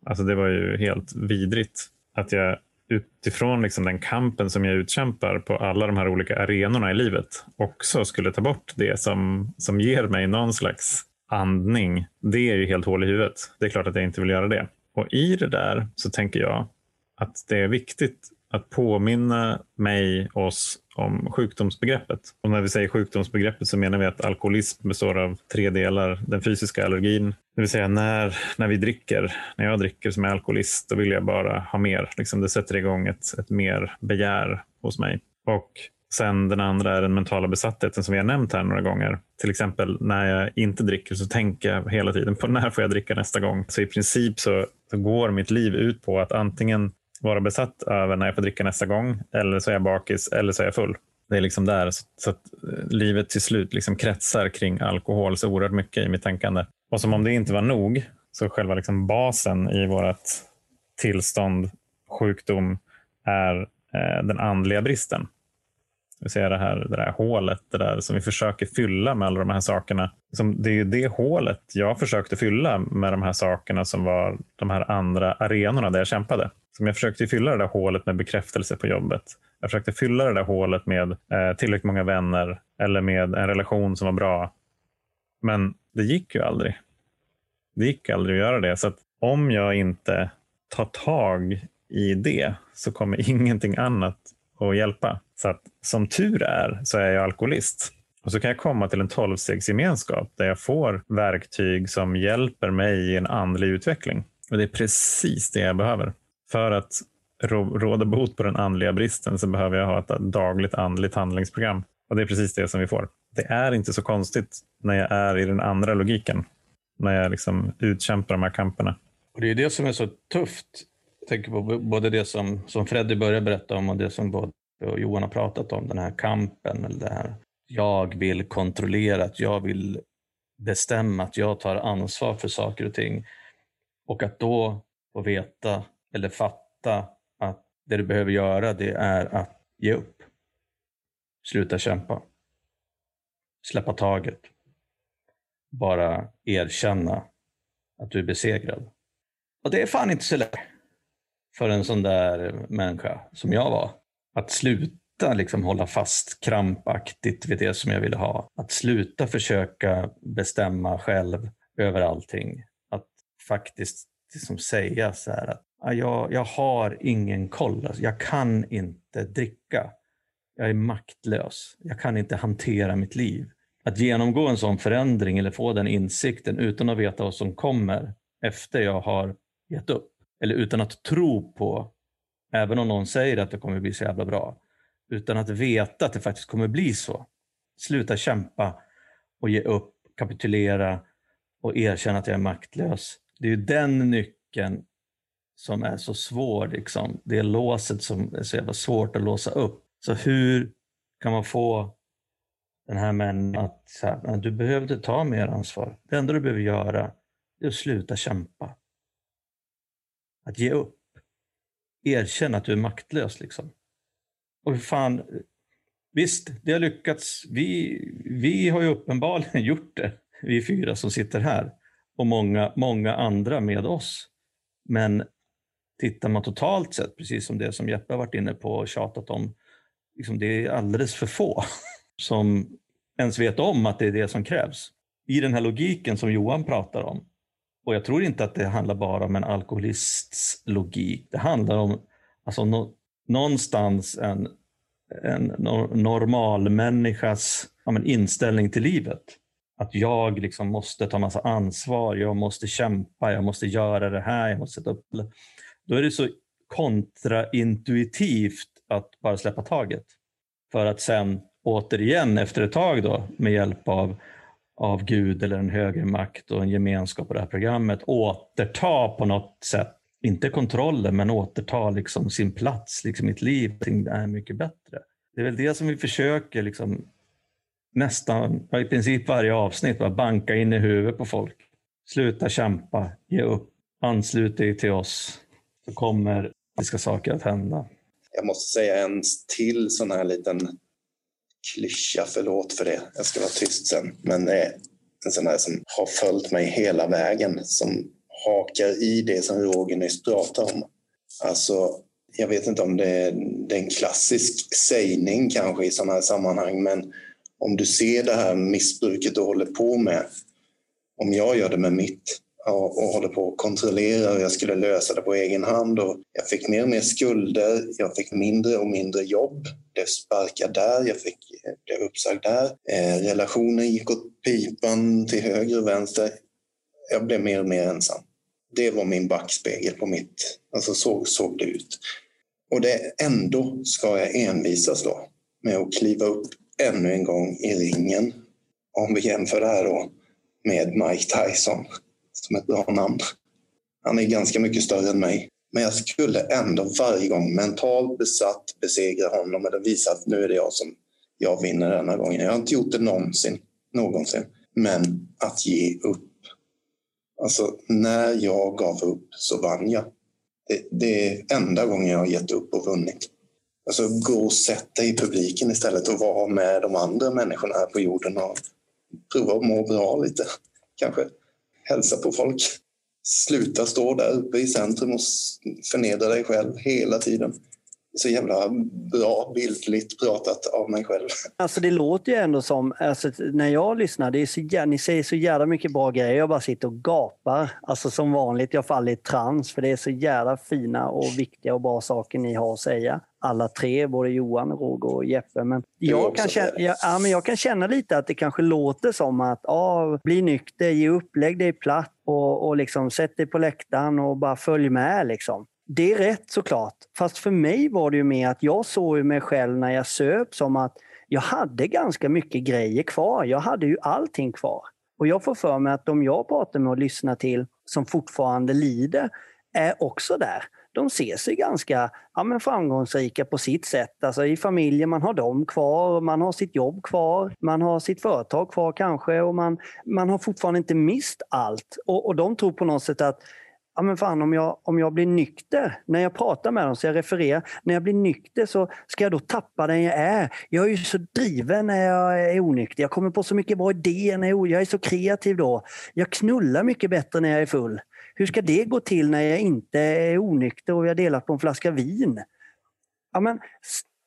Alltså det var ju helt vidrigt att jag utifrån liksom den kampen som jag utkämpar på alla de här olika arenorna i livet också skulle ta bort det som, som ger mig någon slags andning. Det är ju helt hål i huvudet. Det är klart att jag inte vill göra det. Och i det där så tänker jag att det är viktigt att påminna mig, oss, om sjukdomsbegreppet. Och när vi säger sjukdomsbegreppet så menar vi att alkoholism består av tre delar. Den fysiska allergin, det vill säga när, när vi dricker, när jag dricker som är alkoholist, då vill jag bara ha mer. Liksom det sätter igång ett, ett mer begär hos mig. Och Sen den andra är den mentala besattheten som vi har nämnt här några gånger. Till exempel när jag inte dricker så tänker jag hela tiden på [LAUGHS] när får jag dricka nästa gång. Så i princip så, så går mitt liv ut på att antingen vara besatt över när jag får dricka nästa gång. Eller så är jag bakis eller så är jag full. Det är liksom där. Så, så att eh, livet till slut liksom kretsar kring alkohol så oerhört mycket i mitt tänkande. Och som om det inte var nog, så själva liksom basen i vårt tillstånd, sjukdom, är eh, den andliga bristen. Vi ser det här, det där hålet det där som vi försöker fylla med alla de här sakerna. det är ju det hålet jag försökte fylla med de här sakerna som var de här andra arenorna där jag kämpade. Som jag försökte fylla det där hålet med bekräftelse på jobbet. Jag försökte fylla det där hålet med eh, tillräckligt många vänner eller med en relation som var bra. Men det gick ju aldrig. Det gick aldrig att göra det. Så att om jag inte tar tag i det så kommer [LAUGHS] ingenting annat och hjälpa. Så att som tur är så är jag alkoholist. Och så kan jag komma till en tolvstegsgemenskap där jag får verktyg som hjälper mig i en andlig utveckling. Och det är precis det jag behöver. För att råda bot på den andliga bristen så behöver jag ha ett dagligt andligt handlingsprogram. Och det är precis det som vi får. Det är inte så konstigt när jag är i den andra logiken. När jag liksom utkämpar de här kamperna. Och det är det som är så tufft. Jag tänker på både det som, som Freddy började berätta om och det som både och Johan har pratat om, den här kampen. Eller det här. Jag vill kontrollera, att jag vill bestämma, att jag tar ansvar för saker och ting. Och att då få veta eller fatta att det du behöver göra det är att ge upp. Sluta kämpa. Släppa taget. Bara erkänna att du är besegrad. Och det är fan inte så lätt för en sån där människa som jag var. Att sluta liksom hålla fast krampaktigt vid det som jag ville ha. Att sluta försöka bestämma själv över allting. Att faktiskt liksom säga så här att ah, jag, jag har ingen koll. Alltså, jag kan inte dricka. Jag är maktlös. Jag kan inte hantera mitt liv. Att genomgå en sån förändring eller få den insikten utan att veta vad som kommer efter jag har gett upp. Eller utan att tro på, även om någon säger att det kommer bli så jävla bra, utan att veta att det faktiskt kommer bli så. Sluta kämpa och ge upp, kapitulera och erkänna att jag är maktlös. Det är ju den nyckeln som är så svår. Liksom. Det är låset som är så jävla svårt att låsa upp. Så hur kan man få den här männen att så här, du behöver inte ta mer ansvar. Det enda du behöver göra är att sluta kämpa. Att ge upp. erkänn att du är maktlös. Liksom. Och hur fan, visst, det har lyckats. Vi, vi har ju uppenbarligen [LAUGHS] gjort det, vi fyra som sitter här och många, många andra med oss. Men tittar man totalt sett, precis som det som Jeppe har varit inne på och tjatat om, liksom det är alldeles för få [LAUGHS] som ens vet om att det är det som krävs. I den här logiken som Johan pratar om, och jag tror inte att det handlar bara om en alkoholists logik, det handlar om alltså, no, någonstans en, en normal människas ja, men, inställning till livet. Att jag liksom måste ta massa ansvar, jag måste kämpa, jag måste göra det här, jag måste sätta upp... Då är det så kontraintuitivt att bara släppa taget. För att sen återigen efter ett tag då med hjälp av, av Gud eller en högre makt och en gemenskap på det här programmet återta på något sätt, inte kontrollen, men återta liksom sin plats, liksom mitt liv är mycket bättre. Det är väl det som vi försöker liksom nästan i princip varje avsnitt, bara banka in i huvudet på folk. Sluta kämpa, ge upp, anslut dig till oss så kommer det saker att hända. Jag måste säga en till sån här liten klyscha, förlåt för det. Jag ska vara tyst sen. Men det är en sån här som har följt mig hela vägen, som hakar i det som Roger nyss pratade om. Alltså, jag vet inte om det är, det är en klassisk sägning kanske i sådana här sammanhang, men om du ser det här missbruket du håller på med, om jag gör det med mitt, och, håller på att kontrollera hur jag skulle lösa det på egen hand. Och jag fick mer och mer skulder, jag fick mindre och mindre jobb. Blev sparkad där, jag fick, eh, blev uppsagd där. Eh, relationen gick åt pipan till höger och vänster. Jag blev mer och mer ensam. Det var min backspegel på mitt... Alltså så såg det ut. Och det, ändå ska jag envisas då med att kliva upp ännu en gång i ringen. Om vi jämför det här då med Mike Tyson som ett bra namn. Han är ganska mycket större än mig. Men jag skulle ändå varje gång mentalt besatt besegra honom eller visa att nu är det jag som jag vinner denna gången. Jag har inte gjort det någonsin, någonsin. Men att ge upp. Alltså, när jag gav upp så vann jag. Det, det är enda gången jag har gett upp och vunnit. Alltså, gå och sätt dig i publiken istället och vara med de andra människorna här på jorden och prova att må bra lite, kanske hälsa på folk. Sluta stå där uppe i centrum och förnedra dig själv hela tiden. Så jävla bra bildligt pratat av mig själv. Alltså det låter ju ändå som, alltså, när jag lyssnar, det är så, ni säger så jävla mycket bra grejer. Jag bara sitter och gapar. Alltså som vanligt, jag faller i trans för det är så jävla fina och viktiga och bra saker ni har att säga alla tre, både Johan, Roger och Jeppe. Men jag, kan känna, jag, ja, men jag kan känna lite att det kanske låter som att ja, bli nykter, ge upp, lägg dig platt och, och liksom, sätt dig på läktaren och bara följ med. Liksom. Det är rätt såklart. Fast för mig var det ju mer att jag såg mig själv när jag söp som att jag hade ganska mycket grejer kvar. Jag hade ju allting kvar. Och jag får för mig att de jag pratar med och lyssnar till som fortfarande lider är också där de ser sig ganska ja, men framgångsrika på sitt sätt. Alltså I familjen, man har dem kvar, man har sitt jobb kvar, man har sitt företag kvar kanske och man, man har fortfarande inte mist allt. Och, och de tror på något sätt att ja men fan om jag, om jag blir nykter, när jag pratar med dem, så jag refererar, när jag blir nykter så ska jag då tappa den jag är. Jag är ju så driven när jag är onykter. Jag kommer på så mycket bra idéer när jag, jag är så kreativ då. Jag knullar mycket bättre när jag är full. Hur ska det gå till när jag inte är onykter och vi har delat på en flaska vin? Ja, men,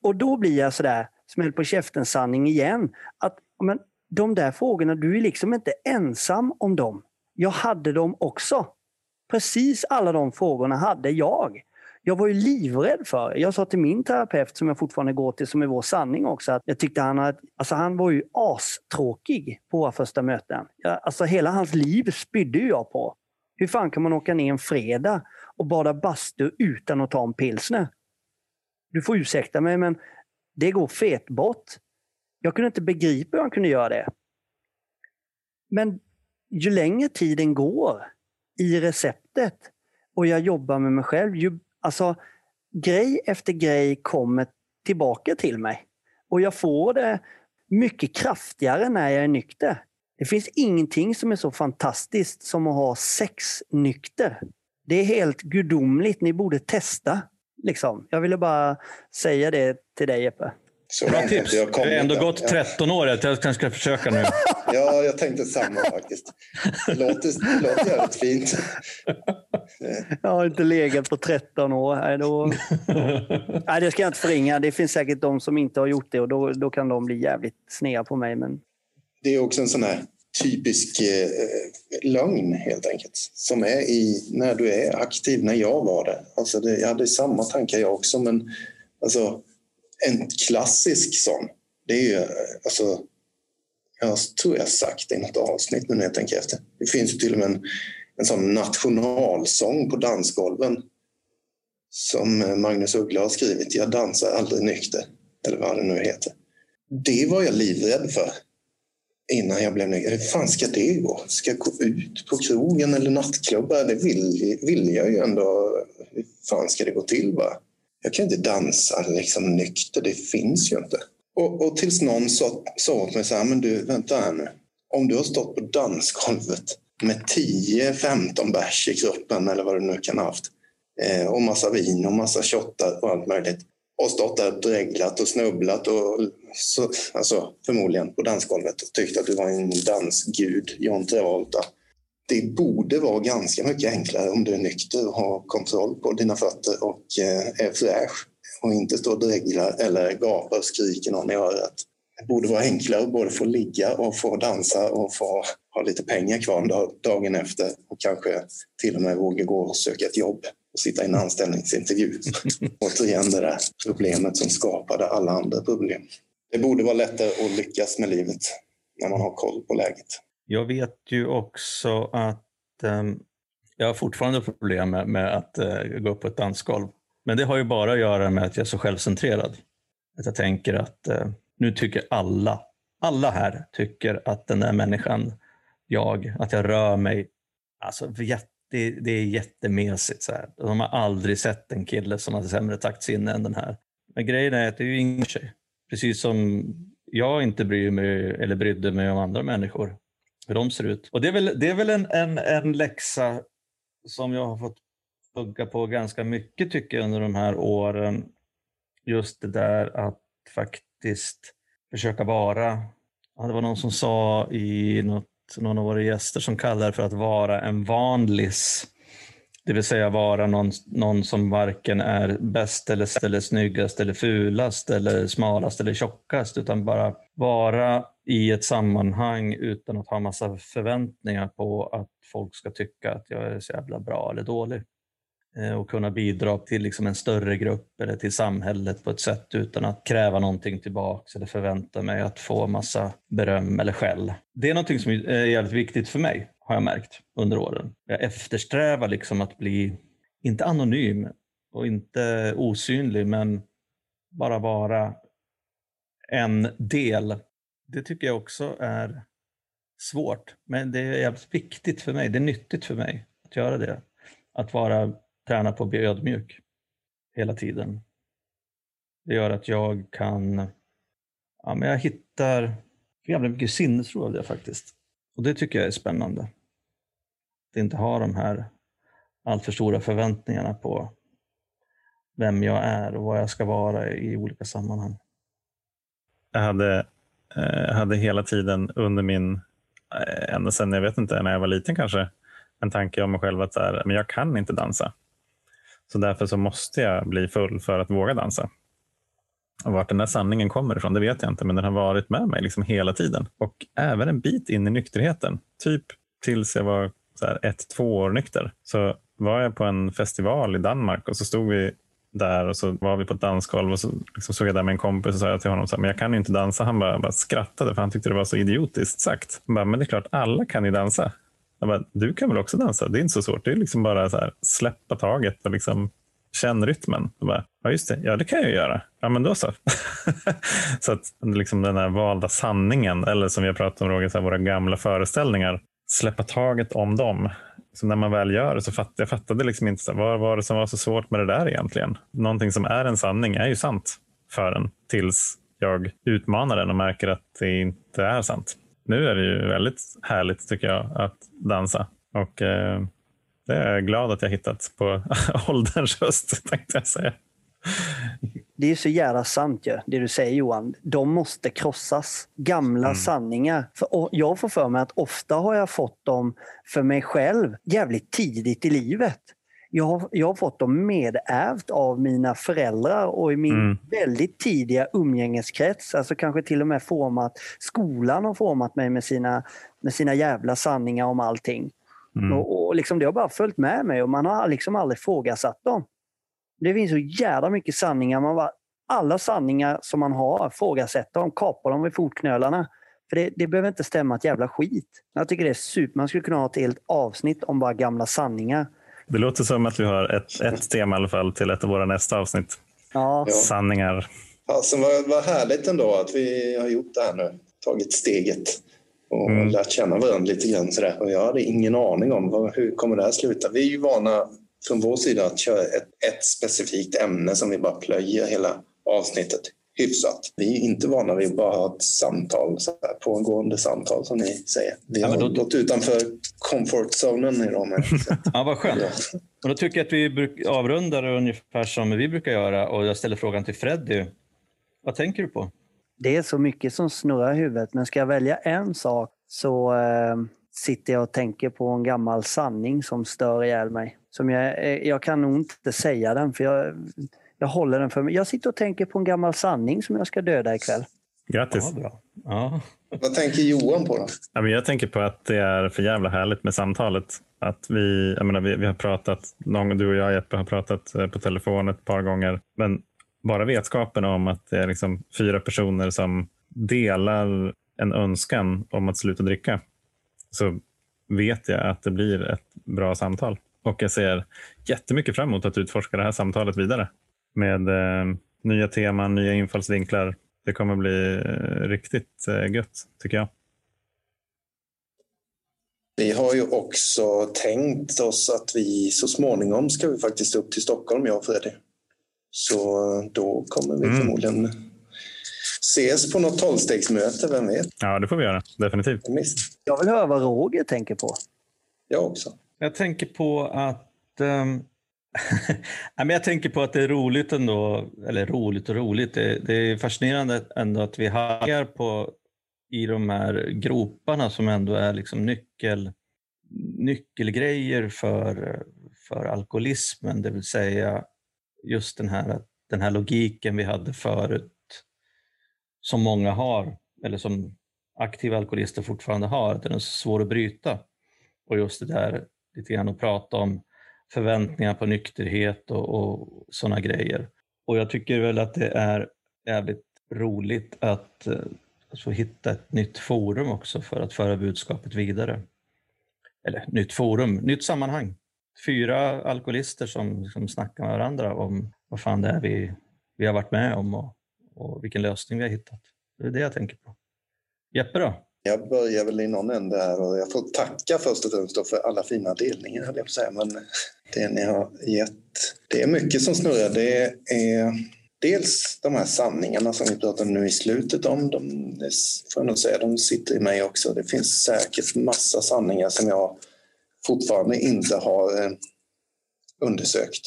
och då blir jag sådär, smäll på käften-sanning igen. Att ja, men, de där frågorna, du är liksom inte ensam om dem. Jag hade dem också. Precis alla de frågorna hade jag. Jag var ju livrädd för Jag sa till min terapeut, som jag fortfarande går till, som är vår sanning också, att jag tyckte han, att, alltså han var ju astråkig på våra första möten. Jag, alltså hela hans liv spydde jag på. Hur fan kan man åka ner en fredag och bada bastu utan att ta en pilsner? Du får ursäkta mig, men det går fet bort. Jag kunde inte begripa hur han kunde göra det. Men ju längre tiden går i receptet och jag jobbar med mig själv, ju, alltså grej efter grej kommer tillbaka till mig. Och jag får det mycket kraftigare när jag är nykter. Det finns ingenting som är så fantastiskt som att ha sex nykter. Det är helt gudomligt. Ni borde testa. Liksom. Jag ville bara säga det till dig Jeppe. Så Bra tips. Jag har ändå gått 13 år. Jag kanske ska försöka nu. [LAUGHS] ja, jag tänkte samma faktiskt. Det låter, det låter jävligt fint. jag har inte legat på 13 år. Nej, då... [LAUGHS] Nej, det ska jag inte förringa. Det finns säkert de som inte har gjort det och då, då kan de bli jävligt sneda på mig. Men... Det är också en sån här typisk eh, lögn helt enkelt. Som är i när du är aktiv, när jag var det. Alltså det jag hade samma tankar jag också men alltså en klassisk sån, det är ju eh, alltså jag tror jag sagt det i något avsnitt nu när jag tänker efter. Det finns ju till och med en, en sån nationalsång på dansgolven som eh, Magnus Uggla har skrivit. Jag dansar aldrig nykter, eller vad det nu heter. Det var jag livrädd för innan jag blev nykter. Hur fan ska det gå? Ska jag gå ut på krogen eller nattklubbar? Det vill, vill jag ju ändå. Hur fan ska det gå till? Va? Jag kan inte dansa liksom nykter, det finns ju inte. Och, och tills någon sa, sa åt mig så här, men du vänta här nu. Om du har stått på dansgolvet med 10-15 bärs i kroppen eller vad du nu kan ha haft eh, och massa vin och massa shottar och allt möjligt och stått där och dreglat och snubblat och så, alltså, förmodligen på dansgolvet och tyckt att du var en dansgud, John Travolta. Det borde vara ganska mycket enklare om du är nykter och har kontroll på dina fötter och eh, är fräsch och inte står och dreglar eller gapar och skriker någon i örat. Borde vara enklare att både få ligga och få dansa och få ha lite pengar kvar dagen efter och kanske till och med våga gå och söka ett jobb och sitta i en anställningsintervju. [LAUGHS] Återigen det där problemet som skapade alla andra problem. Det borde vara lättare att lyckas med livet när man har koll på läget. Jag vet ju också att um, jag har fortfarande problem med, med att uh, gå upp på ett dansgolv. Men det har ju bara att göra med att jag är så självcentrerad. Att jag tänker att uh, nu tycker alla, alla här tycker att den där människan, jag, att jag rör mig alltså, det, det är jättemesigt. Så här. De har aldrig sett en kille som har sämre taktsinne än den här. Men grejen är att det är ju ingen tjej. Precis som jag inte bryr mig eller brydde mig om andra människor, hur de ser ut. Och det är väl, det är väl en, en, en läxa som jag har fått hugga på ganska mycket tycker jag under de här åren. Just det där att faktiskt försöka vara, ja, det var någon som sa i något någon av våra gäster som kallar det för att vara en vanlis. Det vill säga vara någon, någon som varken är bäst eller, eller snyggast eller fulast eller smalast eller tjockast utan bara vara i ett sammanhang utan att ha massa förväntningar på att folk ska tycka att jag är så jävla bra eller dålig. Eh, och kunna bidra till liksom en större grupp eller till samhället på ett sätt utan att kräva någonting tillbaks eller förvänta mig att få massa beröm eller skäll. Det är någonting som eh, är jävligt viktigt för mig, har jag märkt under åren. Jag eftersträvar liksom att bli, inte anonym och inte osynlig, men bara vara en del. Det tycker jag också är svårt, men det är jävligt viktigt för mig. Det är nyttigt för mig att göra det. Att vara träna på att bli ödmjuk hela tiden. Det gör att jag kan, ja men jag hittar jävla mycket sinnesro av det faktiskt. Och det tycker jag är spännande. Att inte ha de här alltför stora förväntningarna på vem jag är och vad jag ska vara i olika sammanhang. Jag hade, eh, hade hela tiden under min, eh, ända sedan jag vet inte, när jag var liten kanske, en tanke om mig själv att så här, men jag kan inte dansa. Så därför så måste jag bli full för att våga dansa. Och vart den där sanningen kommer ifrån, det vet jag inte, men den har varit med mig liksom hela tiden. Och även en bit in i nykterheten. Typ tills jag var så här ett, två år nykter. Så var jag på en festival i Danmark och så stod vi där och så var vi på ett dansgolv och så liksom såg jag där med en kompis och sa jag till honom så här, men jag kan ju inte dansa. Han bara, bara skrattade för han tyckte det var så idiotiskt sagt. Han bara, men det är klart, alla kan ju dansa. Jag bara, du kan väl också dansa? Det är inte så svårt. Det är liksom bara så här, släppa taget och liksom känn rytmen. Jag bara, ja, just det. Ja, det kan jag ju göra. Ja, men då så. [LAUGHS] så att liksom den här valda sanningen, eller som vi har pratat om, Roger, så här, våra gamla föreställningar, släppa taget om dem. Så när man väl gör det så fattade jag fattade liksom inte så här, vad var det som var så svårt med det där egentligen. Någonting som är en sanning är ju sant för en tills jag utmanar den och märker att det inte är sant nu är det ju väldigt härligt tycker jag att dansa. Och eh, det är jag glad att jag hittat på [LAUGHS] ålderns höst tänkte jag säga. Det är så jävla sant ju, det du säger Johan. De måste krossas. Gamla mm. sanningar. För, jag får för mig att ofta har jag fått dem för mig själv jävligt tidigt i livet. Jag har, jag har fått dem medärvt av mina föräldrar och i min mm. väldigt tidiga umgängeskrets. Alltså kanske till och med format, skolan har format mig med sina, med sina jävla sanningar om allting. Mm. Och, och liksom det har bara följt med mig och man har liksom aldrig ifrågasatt dem. Det finns så jävla mycket sanningar. Man bara, alla sanningar som man har, ifrågasätter dem, kapar dem vid fotknölarna. För det, det behöver inte stämma ett jävla skit. Jag tycker det är super. Man skulle kunna ha ett helt avsnitt om bara gamla sanningar. Det låter som att vi har ett, ett tema i alla fall till ett av våra nästa avsnitt. Ja. Sanningar. Alltså, vad, vad härligt ändå att vi har gjort det här nu. Tagit steget och mm. lärt känna varandra lite grann. Sådär. Och jag hade ingen aning om vad, hur kommer det här sluta. Vi är ju vana från vår sida att köra ett, ett specifikt ämne som vi bara plöjer hela avsnittet hyfsat. Vi är inte vana vid att bara ha ett samtal, så här, pågående samtal som ni säger. Vi har ja, då... gått utanför comfort-zonen i de Ja, vad skönt. Och då tycker jag att vi avrundar ungefär som vi brukar göra och jag ställer frågan till Freddy. Vad tänker du på? Det är så mycket som snurrar i huvudet, men ska jag välja en sak så eh, sitter jag och tänker på en gammal sanning som stör ihjäl mig. Som jag, eh, jag kan nog inte säga den, för jag, jag håller den för mig. Jag sitter och tänker på en gammal sanning som jag ska döda ikväll. Grattis! Ja, bra. Ja. Vad tänker Johan på då? Ja, men jag tänker på att det är för jävla härligt med samtalet. Att vi, jag menar, vi, vi har pratat, någon, du och jag Jeppe har pratat eh, på telefon ett par gånger. Men bara vetskapen om att det är liksom fyra personer som delar en önskan om att sluta dricka så vet jag att det blir ett bra samtal. Och jag ser jättemycket fram emot att utforska det här samtalet vidare med eh, nya teman, nya infallsvinklar. Det kommer bli eh, riktigt eh, gött, tycker jag. Vi har ju också tänkt oss att vi så småningom ska vi faktiskt upp till Stockholm, jag och Freddy. Så då kommer vi mm. förmodligen ses på något tolvstegsmöte, vem vet? Ja, det får vi göra. Definitivt. Jag vill höra vad Roger tänker på. Jag också. Jag tänker på att um jag tänker på att det är roligt ändå, eller roligt och roligt, det, det är fascinerande ändå att vi hajar på i de här groparna som ändå är liksom nyckel, nyckelgrejer för, för alkoholismen, det vill säga just den här, den här logiken vi hade förut som många har, eller som aktiva alkoholister fortfarande har, att den är så svår att bryta. Och just det där lite grann att prata om förväntningar på nykterhet och, och sådana grejer. Och jag tycker väl att det är jävligt roligt att, eh, få hitta ett nytt forum också för att föra budskapet vidare. Eller nytt forum, nytt sammanhang. Fyra alkoholister som, som snackar med varandra om vad fan det är vi, vi har varit med om och, och vilken lösning vi har hittat. Det är det jag tänker på. Jeppe då? Jag börjar väl i någon ände här och jag får tacka först och främst för alla fina delningar, höll jag på att säga. Men det ni har gett. Det är mycket som snurrar. Det är dels de här sanningarna som vi pratade nu i slutet om. De, får jag säga, de sitter i mig också. Det finns säkert massa sanningar som jag fortfarande inte har eh, undersökt.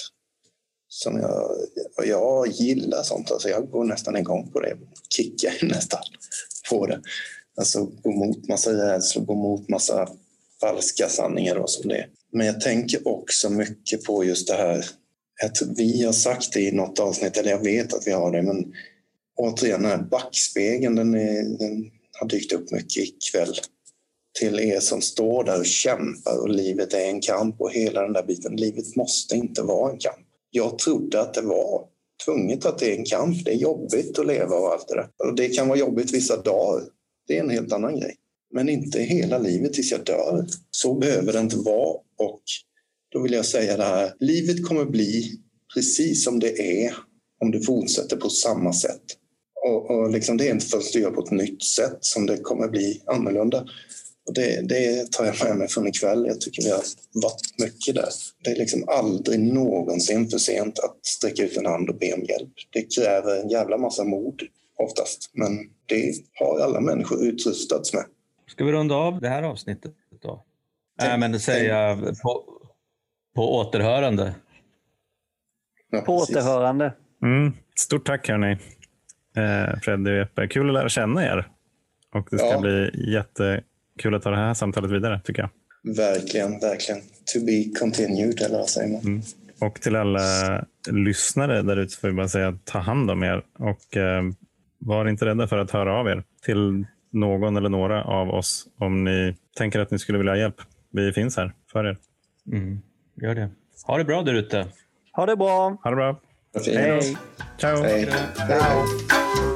Som jag, jag gillar sånt. Alltså jag går nästan igång på det. Kickar nästan på det. Alltså gå mot massa rädslor, gå mot massa falska sanningar och som det Men jag tänker också mycket på just det här att vi har sagt det i något avsnitt, eller jag vet att vi har det, men återigen den här backspegeln, den, är, den har dykt upp mycket ikväll. Till er som står där och kämpar och livet är en kamp och hela den där biten. Livet måste inte vara en kamp. Jag trodde att det var tvunget att det är en kamp. Det är jobbigt att leva och allt det där. Och det kan vara jobbigt vissa dagar. Det är en helt annan grej. Men inte hela livet tills jag dör. Så behöver det inte vara. Och då vill jag säga det här. Livet kommer bli precis som det är om du fortsätter på samma sätt. Och, och liksom det är inte förrän du gör på ett nytt sätt som det kommer bli annorlunda. Och det, det tar jag med mig från ikväll. Jag tycker vi har varit mycket där. Det är liksom aldrig någonsin för sent att sträcka ut en hand och be om hjälp. Det kräver en jävla massa mod oftast. Men det har alla människor utrustats med. Ska vi runda av det här avsnittet då? Nej, men säga på, på återhörande. Ja, på återhörande. Mm. Stort tack hörni, eh, Freddy och Jeppe. Kul att lära känna er. Och det ska ja. bli jättekul att ta det här samtalet vidare tycker jag. Verkligen, verkligen. To be continued, eller vad säger man? Mm. Och till alla lyssnare där ute får vi bara säga ta hand om er och eh, var inte rädda för att höra av er till någon eller några av oss om ni tänker att ni skulle vilja ha hjälp. Vi finns här för er. Mm, gör det. Ha det bra där ute. Ha det bra. Ha det bra. Hej. Ciao. Hej. Hej.